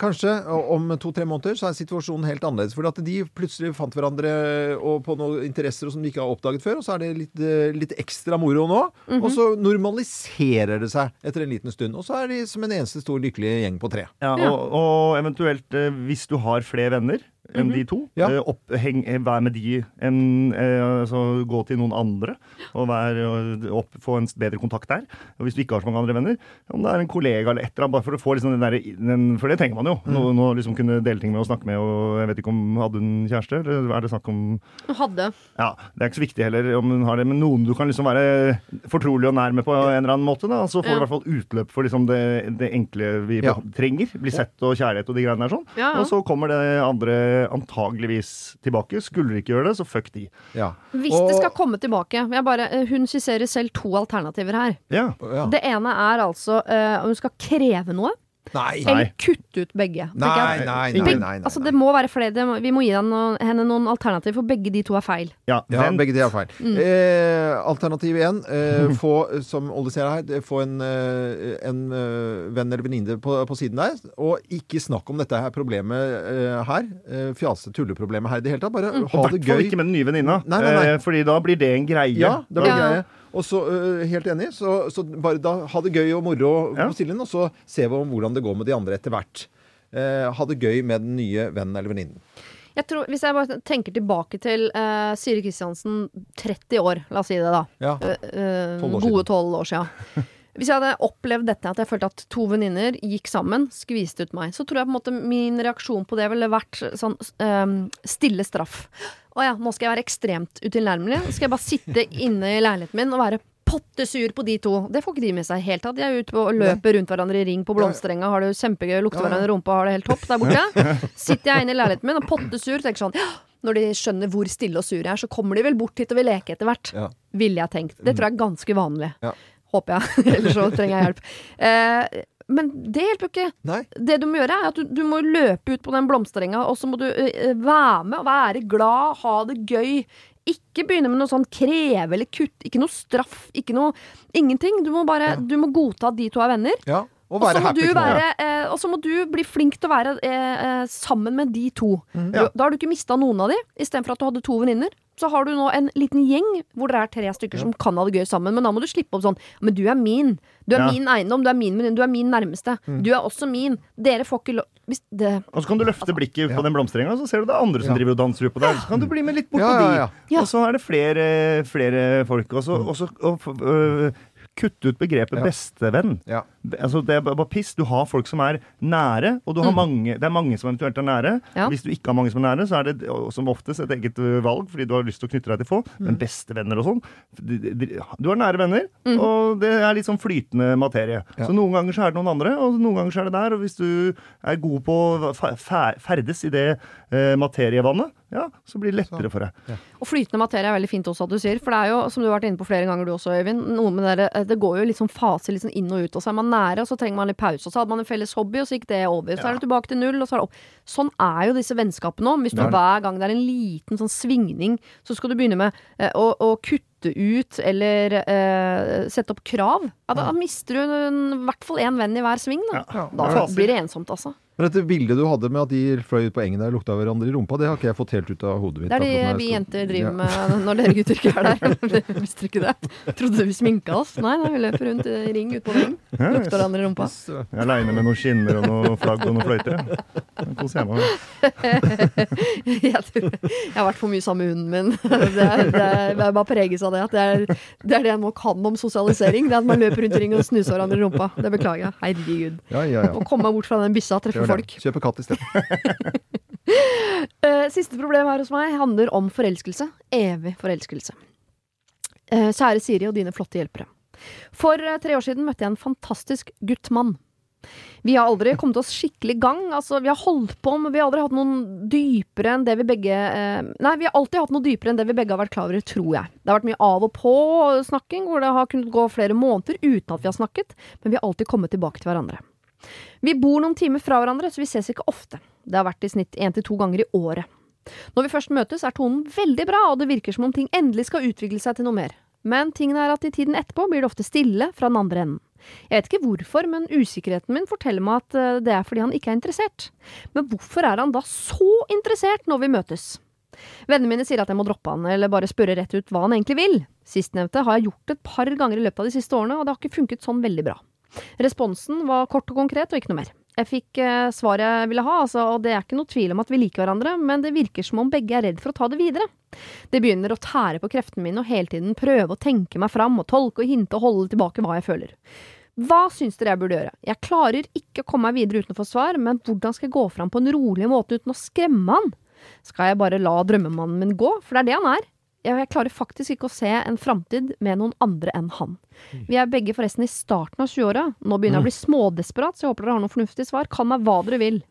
kanskje om to-tre måneder så er situasjonen helt annerledes. Fordi at de plutselig fant hverandre og på noen interesser som de ikke har oppdaget før. Og så er det litt, eh, litt ekstra moro nå. Og så normaliserer det seg etter en liten stund. Og så er de som en eneste stor lykkelig gjeng på tre. Ja, Ja. Og, og eventuelt, eh, hvis du har flere venner, enn de to. Ja. Eh, opp, heng, eh, vær med de enn eh, altså, gå til noen andre og vær, eh, opp, få en bedre kontakt der. Og hvis du ikke har så mange andre venner, om det er en kollega eller et eller annet, bare for å få liksom den der, den, For det trenger man jo. Noen å liksom kunne dele ting med og snakke med. og Jeg vet ikke om Hadde hun kjæreste, eller er det snakk om Hadde. Ja, Det er ikke så viktig heller om hun har det, men noen du kan liksom være fortrolig og nær med på en eller annen måte. da, Så får Ja. du i hvert fall utløp for liksom det, det enkle vi Ja. trenger. Bli sett og kjærlighet og de greiene der sånn. Ja, ja. Og så kommer det andre antageligvis tilbake. Skulle de ikke gjøre det, så fuck de. Ja. Hvis Og- det skal komme tilbake jeg bare, eh, Hun skisserer selv to alternativer her. Ja. ja. Det ene er altså eh, om hun skal kreve noe, Nei. eller kutt ut begge. Nei, nei, nei, nei, nei, Altså, det må være flere. Vi må gi henne noen, alternativ, alternativer, for begge de to er feil. ja, Ja, begge de er feil. Mm. Eh, alternativ én. Eh, få, som Olde ser her, få en, eh, en eh, venn eller venninne på, på siden der. Og ikke snakk om dette her problemet eh, her. Eh, fjase tulleproblemet her i det hele tatt. Bare Mm. ha Og i hvert fall ikke med den nye venninna. Eh, fordi da blir det en greie. Ja, det blir Ja. greie. Og så, øh, helt enig, så, så bare da ha det gøy og moro Ja. på Siljen, og så ser vi om hvordan det går med de andre etter hvert. Eh, ha det gøy med den nye vennen eller venninnen. Jeg tror, hvis jeg bare tenker tilbake til uh, Siri Kristiansen 30 år, la oss si det da. Ja. Eh, eh, 12 år gode tolv år siden. Hvis jeg hadde opplevd dette, at jeg følte at to venninner gikk sammen, skviste ut meg, så tror jeg på en måte min reaksjon på det ville vært sånn um, stille straff. Å ja, nå skal jeg være ekstremt utilnærmelig. Nå skal jeg bare sitte inne i leiligheten min og være pottesur på de to. Det får ikke de med seg i hele tatt. De er ute og løper rundt hverandre i ring på blomsterenga, har det kjempegøy, lukter hverandre i rumpa, har det helt topp der borte. Sitter jeg inne i leiligheten min og pottesur, tenker sånn «Ja, når de skjønner hvor stille og sur jeg er, så kommer de vel bort hit og vil leke etter hvert. Ja. Ville jeg tenkt. Det tror jeg er ganske vanlig. Ja. Håper jeg. Ellers så trenger jeg hjelp. Eh, men det hjelper jo ikke. Nei. Det du må gjøre, er at du, du må løpe ut på den blomsterenga, og så må du eh, være med og være glad, ha det gøy. Ikke begynne med noe sånn kreve eller kutt. Ikke noe straff. Ikke noe Ingenting. Du må bare Du må godta at de to er venner. Ja. Og så må, eh, og så må du bli flink til å være eh, eh, sammen med de to. Mm. Ja. da har du ikke mista noen av de, istedenfor at du hadde to venninner. Så har du nå en liten gjeng hvor dere er tre stykker som kan ha det gøy sammen. Men da må du slippe opp sånn Men du er min. Du er Ja. min eiendom. Du er min venninne. Du er min nærmeste. Mm. Du er også min. Dere får ikke lov Hvis det Og så kan du løfte blikket ut på den blomsterenga, så ser du det er andre som Ja. driver og danser utpå der. Så kan du bli med litt bort Ja, på ja, de. ja. Ja. Og så er det flere, flere folk. Og så og så- øh, kutte ut begrepet Ja. bestevenn. Ja. Det- Altså, det er bare piss. Du har folk som er nære, og du har mange, det er mange som eventuelt er nære. Ja. Hvis du ikke har mange som er nære, så er det som oftest et eget valg, fordi du har lyst til å knytte deg til få. Men bestevenner og sånn Du har nære venner, og det er litt sånn flytende materie. Ja. Så noen ganger så er det noen andre, og noen ganger så er det der. Og hvis du er god på å fe- fe- ferdes i det eh, materievannet, ja, så blir det lettere for deg. Og flytende materie er veldig fint også at du sier. For det er jo, som du har vært inne på flere ganger du også, Øyvind, noe med dere, eh, det går jo litt sånn fase litt sånn inn og ut. Og så er man nære, og så trenger man litt pause. Og så hadde man en felles hobby, og så gikk det over. Så er det tilbake til null, og så er det opp. Sånn er jo disse vennskapene òg. Hvis du er hver gang det er en liten sånn svingning, så skal du begynne med eh, å, å kutte ut eller eh, sette opp krav. Ja, da mister du en- i hvert fall én venn i hver sving, da. Ja. Da blir det ensomt, altså. Men dette bildet du hadde med at de fløy ut på engen der og lukta hverandre i rumpa, det har ikke jeg fått helt ut av hodet mitt. Det er de akkurat når jeg vi skal- jenter driver Ja. med når dere gutter ikke er der. Visste du ikke det? Trodde vi sminka oss? Nei, nei, vi løper rundt i ring utpå på veggen. Ja, Lukter hverandre i rumpa. Jeg aleine med noen skinner og noen flagg og noen fløyter. Det koser jeg meg. Jeg, tror, jeg har vært for mye sammen med hunden min. Det er, det er, jeg bare preges av det. At det, er, det er det jeg nå kan om sosialisering. Det er at man løper rundt i ring og snuser hverandre i rumpa. Det beklager jeg. Herregud. Ja, ja, ja. Å komme bort fra den byssa og det. folk. Kjøper katt isteden. Eh, siste problem her hos meg handler om forelskelse. Evig forelskelse. Eh, kjære Siri og dine flotte hjelpere. For eh, tre år siden møtte jeg en fantastisk guttmann. Vi har aldri kommet oss skikkelig i gang. Altså, vi har holdt på, men vi har aldri hatt noen dypere enn det vi begge eh, Nei, vi har alltid hatt noe dypere enn det vi begge har vært klar over, tror jeg. Det har vært mye av og på-snakking, hvor det har kunnet gå flere måneder uten at vi har snakket, men vi har alltid kommet tilbake til hverandre. Vi bor noen timer fra hverandre, så vi ses ikke ofte. Det har vært i snitt én til to ganger i året. Når vi først møtes, er tonen veldig bra, og det virker som om ting endelig skal utvikle seg til noe mer. Men tingen er at i tiden etterpå blir det ofte stille fra den andre enden. Jeg vet ikke hvorfor, men usikkerheten min forteller meg at eh, det er fordi han ikke er interessert. Men hvorfor er han da så interessert når vi møtes? Vennene mine sier at jeg må droppe han, eller bare spørre rett ut hva han egentlig vil. Sistnevnte har jeg gjort et par ganger i løpet av de siste årene, og det har ikke funket sånn veldig bra. Responsen var kort og konkret og ikke noe mer. Jeg fikk eh, svaret jeg ville ha, altså, og det er ikke noe tvil om at vi liker hverandre, men det virker som om begge er redd for å ta det videre. Det begynner å tære på kreftene mine og hele tiden prøve å tenke meg fram og tolke og hinte og holde tilbake hva jeg føler. Hva syns dere jeg burde gjøre? Jeg klarer ikke å komme meg videre uten å få svar, men hvordan skal jeg gå fram på en rolig måte uten å skremme han? Skal jeg bare la drømmemannen min gå, for det er det han er? Jeg, jeg klarer faktisk ikke å se en framtid med noen andre enn han. Vi er begge forresten i starten av 20-åra. Nå begynner jeg å bli smådesperat, så jeg håper dere har noe fornuftig svar. Kall meg hva dere vil.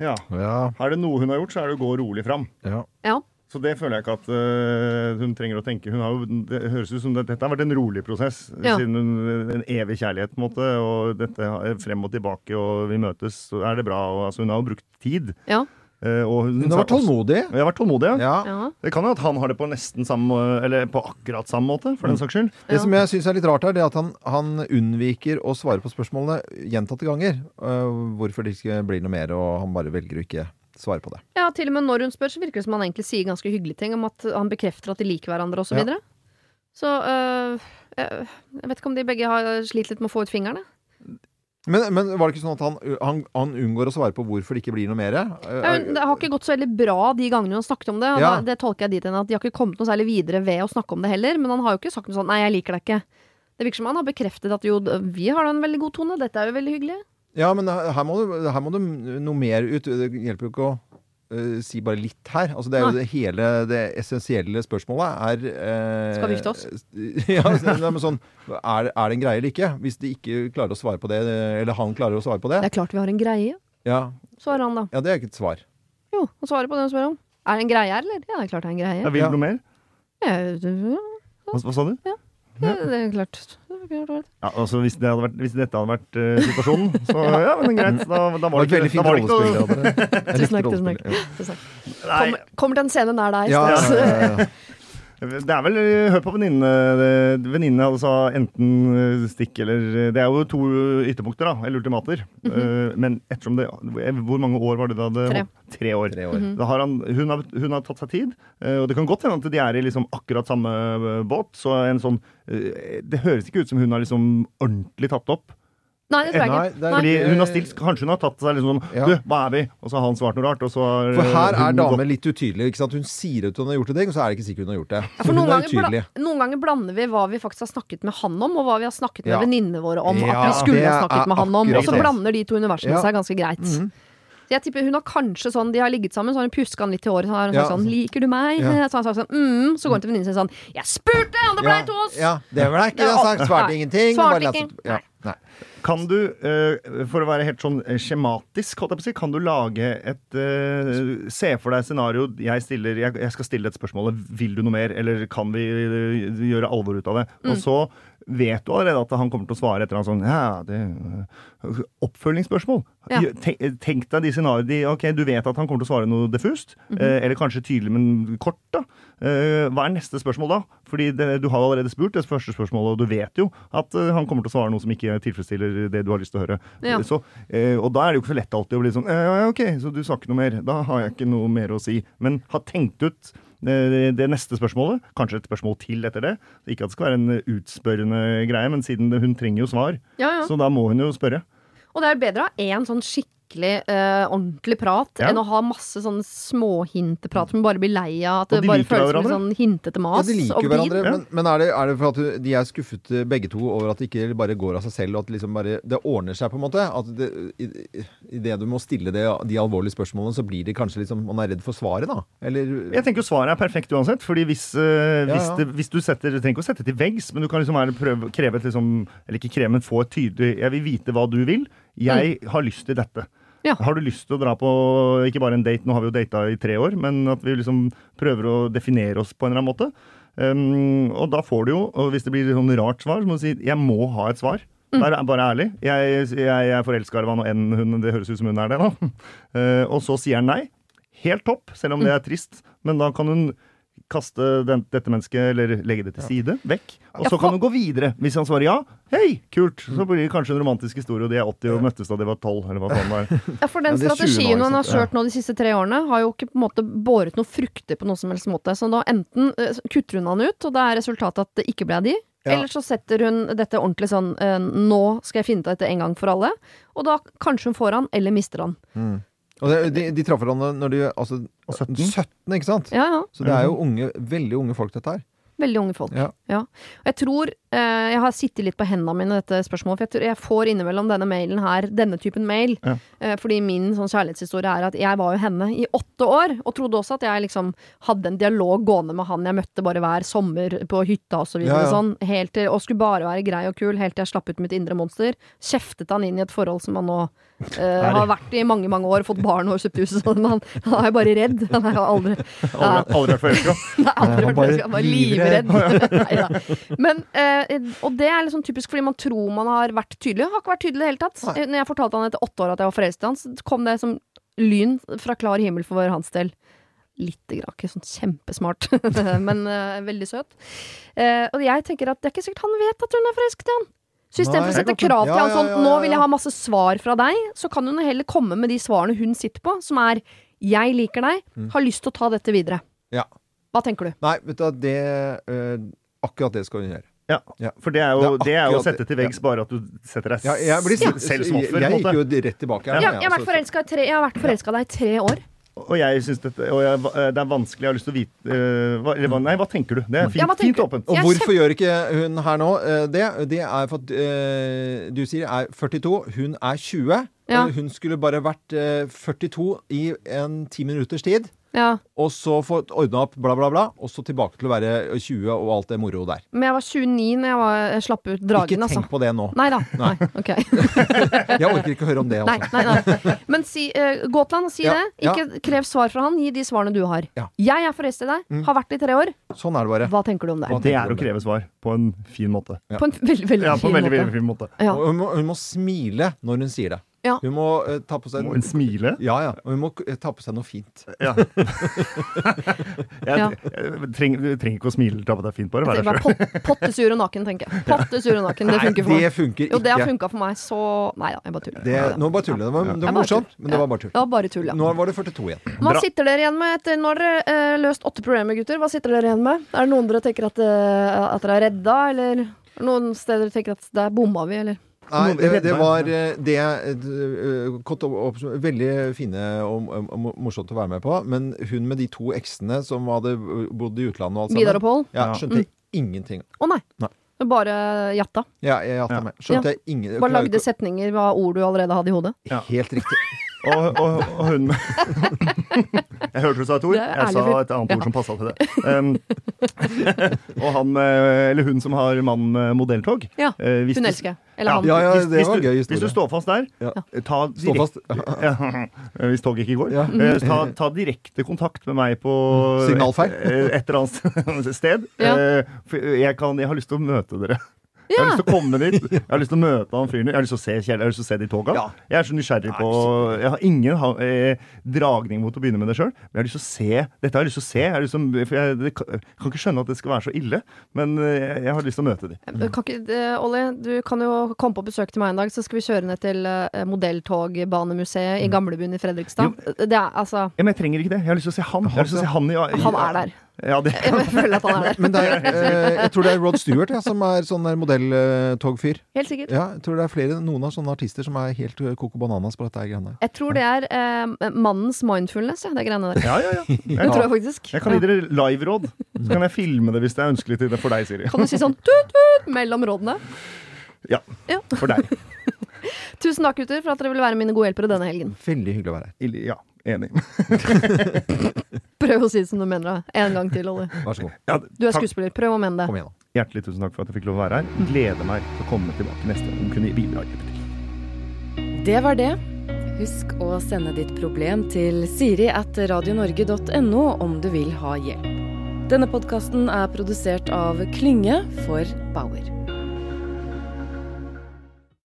Ja. Ja, Er det noe hun har gjort, så er det å gå rolig fram. ja. Ja. Så det føler jeg ikke at uh, hun trenger å tenke. Hun har jo, det høres ut som det, dette har vært en rolig prosess. Ja. Siden hun, en evig kjærlighet, på en måte. Og dette er frem og tilbake, og vi møtes, så er det bra. Og, altså, hun har jo brukt tid. Ja. Eh, og hun, Hun har vært tålmodig. Jeg har vært tålmodig, ja. Ja. Det kan jo at han har det på nesten samme Eller på akkurat samme måte, for den saks skyld. Det Ja. som jeg syns er litt rart her, det er at han, han unnviker å svare på spørsmålene gjentatte ganger. Uh, hvorfor det ikke blir noe mer, og han bare velger å ikke svare på det. Ja, til og med når hun spør, så virker det som han egentlig sier ganske hyggelige ting om at han bekrefter at de liker hverandre osv. Så, Ja. videre. så øh, jeg, jeg vet ikke om de begge har slitt litt med å få ut fingrene. Men, men var det ikke sånn at han, han, han unngår å svare på hvorfor det ikke blir noe mer? Ja, det har ikke gått så veldig bra de gangene har snakket om det. Ja. da, det tolker jeg dit hen at De har ikke kommet noe særlig videre ved å snakke om det heller. Men han har jo ikke sagt noe sånn 'nei, jeg liker deg ikke'. Det virker som han har bekreftet at jo, vi har da en veldig god tone, dette er jo veldig hyggelig. Ja, men her må, det, her må du noe mer ut. Det hjelper jo ikke å øh, si bare litt her. Altså, det er jo det hele det essensielle spørsmålet er øh, Skal vi gifte oss? ja, men sånn, er, er det en greie eller ikke? Hvis de ikke klarer å svare på det, eller han klarer å svare på det, Det er klart vi har en greie, ja, svarer han da. ja det er ikke et svar. Jo, han svarer på det han spør om. Er det en greie her, eller? Ja, det er klart det er en greie. Ja, vil du noe mer? Ja, Hva, hva sa du? ja, det er klart. Det er klart. Ja, altså hvis, det hadde vært, hvis dette hadde vært uh, situasjonen, så ja, men greit. Da, da var det veldig ikke, da var det ikke noe. Tusen takk, tusen takk. Ja. Kommer, kom til en scene nær deg. Ja, ja, ja, ja. Det er vel eh, Hør på venninnene. Venninnene hadde sa enten eh, stikk eller eh, Det er jo to ytterpunkter, da. Eller ultimater. Eh, Men ettersom det Hvor mange år var det da? Det, Tre. Tre år. Tre år. Da har han, hun, har, hun har tatt seg tid, eh, og det kan godt hende at de er i liksom akkurat samme eh, båt. Så en sånn eh, Det høres ikke ut som hun har liksom ordentlig tatt opp. Nei, det tror jeg ikke. det er- Nei. Fordi hun har stilt, Kanskje hun har tatt seg liksom sånn Ja. Du, hva er vi? Og så har han svart noe rart. Og så har For her er damer litt utydelig. Ikke sant? Hun sier at hun har gjort en ting, og så er det ikke sikkert hun har gjort det. Ja, for noen, er ganger, noen ganger blander vi hva vi faktisk har snakket med han om, og hva vi har snakket med Ja. venninnene våre om. Ja, at vi skulle ha snakket med han om. Og så blander de to universene Ja. seg ganske greit. Mhm. Så jeg tipper Hun har kanskje sånn, De har ligget sammen, så har hun pjuska han litt i håret. Så har hun Ja. sagt sånn 'Liker du meg?' Ja. Så har han sagt sånn mm. Så går hun til venninnen sin sånn 'Jeg spurte om det blei Ja, til oss!' ja, det var det ikke jeg har sagt. Svarte ingenting. Svarte ikke. Nei. Kan du, eh, for å være helt sånn eh, skjematisk, si, kan du lage et eh, Se for deg et scenario. Jeg, stiller, jeg, skal stille et spørsmål. Vil du noe mer, eller kan vi gjøre alvor ut av det? Og så vet du allerede at han kommer til å svare et eller annet sånn Ja, det Oppfølgingsspørsmål. Ja. Tenk, deg de scenarioene Ok, du vet at han kommer til å svare noe diffust, eh, eller kanskje tydelig, men kort, da. Hva er neste spørsmål da? Fordi det, du har allerede spurt det første spørsmålet, og du vet jo at uh, han kommer til å svare noe som ikke tilfredsstiller det du har lyst til å høre. Ja. Så, uh, og da er det jo ikke så lett alltid å bli sånn uh, ja, OK, så du sa ikke noe mer. Da har jeg ikke noe mer å si. Men ha tenkt ut eh, det neste spørsmålet. Kanskje et spørsmål til etter det. Ikke at det skal være en utspørrende greie, men siden det, hun trenger jo svar, Ja, ja. så da må hun jo spørre. Og det er bedre å ha én sånn skikkelig eh, ordentlig prat Ja. enn å ha masse sånne småhinteprat som bare blir lei av. At det bare føles hverandre. som sånn hintete Ja, mas de liker hverandre, Ja. men, men er, det, er det for at de er skuffet eh, begge to over at det ikke bare går av seg selv, og at liksom bare, det ordner seg, på en måte? At det, i, i det du må stille det, de alvorlige spørsmålene, så blir det kanskje liksom Man er redd for svaret, da? Eller Jeg tenker jo svaret er perfekt uansett. fordi hvis, eh, Ja, hvis, ja. Det, hvis du setter Du trenger ikke å sette til veggs, men du kan liksom være, prøve, kreve et liksom Eller ikke kreve, men få et tydelig Jeg vil vite hva du vil. Jeg har lyst til dette. Ja. Har du lyst til å dra på ikke bare en date, nå har vi jo data i tre år, men at vi liksom prøver å definere oss på en eller annen måte. Um, og da får du jo, og hvis det blir sånn rart svar, så må du si 'jeg må ha et svar'. Mm. bare ærlig. Jeg, jeg, jeg er forelska i hva nå enn hun Det høres ut som hun er det, da. Uh, og så sier han nei. Helt topp, selv om det er trist. Men da kan hun kaste den, dette mennesket, eller legge det til side, vekk. Og så kan hun gå videre. Hvis han svarer ja, hei, kult. Så blir det kanskje en romantisk historie, og de er 80 og møttes da de var 12, eller hva faen det er. Ja, for den Ja, det 20 nå, strategien han har? Kjørt nå de siste tre årene, har jo ikke på en måte båret noen frukter på noen som helst måte. Så da enten eh, kutter hun han ut, og da er resultatet at det ikke ble de, Ja. Eller så setter hun dette ordentlig sånn eh, Nå skal jeg finne ut av dette en gang for alle. Og da kanskje hun får han, eller mister han. Og det, de, de traff hverandre når de altså, 17. 17, ikke sant? Ja, ja. Så det er jo unge, veldig unge folk, dette her. Veldig unge folk. Ja. Og jeg tror Jeg har sittet litt på hendene mine i dette spørsmålet, for jeg, tror, jeg får innimellom denne mailen her, denne typen mail. Ja. Eh, fordi min sånn kjærlighetshistorie er at jeg var jo henne i åtte år, og trodde også at jeg liksom hadde en dialog gående med han jeg møtte bare hver sommer på hytta og så videre. Ja, ja. Sånn, helt til, og skulle bare være grei og kul, helt til jeg slapp ut mitt indre monster. Kjeftet han inn i et forhold som han nå uh, har vært i mange, mange år, fått barn og kjøpt hus og sånn. Han, han er jo bare redd. Han er jo aldri Aldri, aldri vært forelska. Nei, aldri Han forelska. bare livredd. Men, eh, og det er liksom typisk fordi man tror man har vært tydelig. Jeg har ikke vært tydelig i det hele tatt. Nei. Eh, Når jeg fortalte han etter åtte år at jeg var forelsket i han, så kom det som lyn fra klar himmel for hans del. Litt grann, ikke sånn kjempesmart, men uh, veldig søt. Uh, og jeg tenker at det er ikke sikkert han vet at hun er forelsket i han. Så istedenfor å sette er krav til Ja, han sånn 'nå vil jeg ha masse svar fra deg', så kan hun heller komme med de svarene hun sitter på, som er 'jeg liker deg, Mm. har lyst til å ta dette videre'. Ja. Hva tenker du? Nei, vet du det uh, Akkurat det skal hun gjøre. Ja. Ja. For det er jo, Det er det er jo å sette til det. veggs, bare at du setter deg Ja, jeg, blir, selv som offer. jeg gikk jo rett tilbake her. Jeg har vært altså. forelska tre, jeg har vært forelska i deg i tre år. Og jeg synes dette, og jeg, det er vanskelig, jeg har lyst til å vite uh, hva, Nei, hva tenker du? Det er fint, Ja, fint åpent. Og hvorfor gjør ikke hun her nå eh, det? Det er for at uh, du sier er 42, hun er 20. Ja. Eh, Hun skulle bare vært uh, 42 i en ti minutters tid. Ja, Og så få ordna opp bla, bla, bla. Og så tilbake til å være 20 og alt det moro der. Men jeg var 29 når jeg, var, jeg slapp ut dragen, ikke altså. tenk på det nå. Nei da. Nei. Nei. ok. Jeg orker ikke å høre om det. Nei, Altså. nei, nei. Men si, uh, Gåtland, si Ja, det. Ikke krev svar fra han. Gi de svarene du har. Ja. Jeg er forelsket i deg. Mm. Har vært det i tre år. Sånn er det bare. Hva tenker du om det? Det er å kreve svar på en fin måte. Ja. På en veldig, veldig Ja, på fin en veldig, måte. veldig fin måte. Ja. Hun, må, hun må smile når hun sier det. Ja. Hun må uh, ta på seg Må hun smile? Ja, ja. Og hun må uh, ta på seg noe fint. Ja. jeg, Ja. jeg, trenger, du trenger ikke å smile at det er fint, bare vær deg sjøl. Pottesur og naken, tenker jeg. Pottesur og naken, det funker for meg. det meg. ikke. Jo, det har funka for meg, så Nei da, jeg bare tuller. Det, nå bare tuller. Det var, det var bare morsomt, men det var bare tull. Det var bare tull, ja. Nå var det 42 igjen. Hva Bra. sitter dere igjen med etter Nå har dere uh, løst åtte problemer, gutter. Hva sitter dere igjen med? Er det noen dere tenker at, at dere er redda, eller er noen steder dere tenker at der bomma vi, eller? Nei, det, det var eh, det eh, kort opp, opp, Veldig fine og, og, morsomt å være med på. Men hun med de to eksene som hadde bodd i utlandet og alt Vidar og sammen, Pål? ja, Ja. skjønte mm. ingenting. Å nei. Nei. Bare jatta. Ja, jeg jatta Ja. meg. Skjønte jeg ingen Bare lagde setninger av ord du allerede hadde i hodet. Ja. Helt riktig. Og, og, og hun Jeg hørte du sa et ord. Jeg sa et annet Ja. ord som passa til det. Um, og han eller hun som har mann med modelltog. Ja, eh, Hun du- elsker. Eller Ja. han. Ja, ja, hvis, det hvis, var du, gøy hvis du står fast der, Ja. ta Stå fast. ja, hvis toget ikke går. Ja. Eh, Ta, ta direkte kontakt med meg på Signalfeil. Et, eh, et eller annet sted. Ja. Eh, jeg, kan, jeg har lyst til å møte dere. Jeg har lyst til å komme dit. Jeg har lyst til å møte han fyren. Jeg har lyst til å se Kjell. Jeg har lyst til å se de toga. Ja. Jeg er så nysgjerrig på Jeg har ingen eh, dragning mot å begynne med det sjøl, men jeg har lyst til å se Dette har jeg lyst til å se. Jeg, har lyst til, å- for jeg jeg kan ikke skjønne at det skal være så ille, men eh, jeg har lyst til å møte de. Kan ikke, eh, Olli, du kan jo komme på besøk til meg en dag, så skal vi kjøre ned til eh, Modelltogbanemuseet i Gamlebyen i Fredrikstad. Det er altså Ja, men jeg trenger ikke det. Jeg har lyst til å se han. Jeg har lyst til å se han, i, i, Han er der. Ja, det, Jeg føler at han er der. Men det er, eh, jeg tror det er Rod Stewart ja, som er sånn der modelltogfyr. Helt sikkert. Ja, jeg tror det er flere, noen av sånne artister som er helt eh, coco bananas på dette greiene. Jeg tror det er eh, mannens mindfulness, ja, det greiene der. ja, ja, ja. Det Jeg, tror jeg faktisk. jeg kan gi dere live-råd. Så kan jeg filme det hvis det er ønskelig til det for deg, Siri. Kan du si sånn tut-tut mellom rådene? Ja, Ja. for deg. Tusen takk, gutter, for at dere ville være mine gode hjelpere denne helgen. Veldig hyggelig å være her. Ja, enig. Prøv å si det som du mener det. En gang til, Olli. Vær så god. Ja, Du er skuespiller. Prøv å mene det. Kom igjen, da. Hjertelig tusen takk for at jeg fikk lov å være her. Gleder meg til å komme tilbake neste gang kunne bidra hjelpe til. Det var det. Husk å sende ditt problem til siri at radionorge.no om du vil ha hjelp. Denne podkasten er produsert av Klynge for Bauer.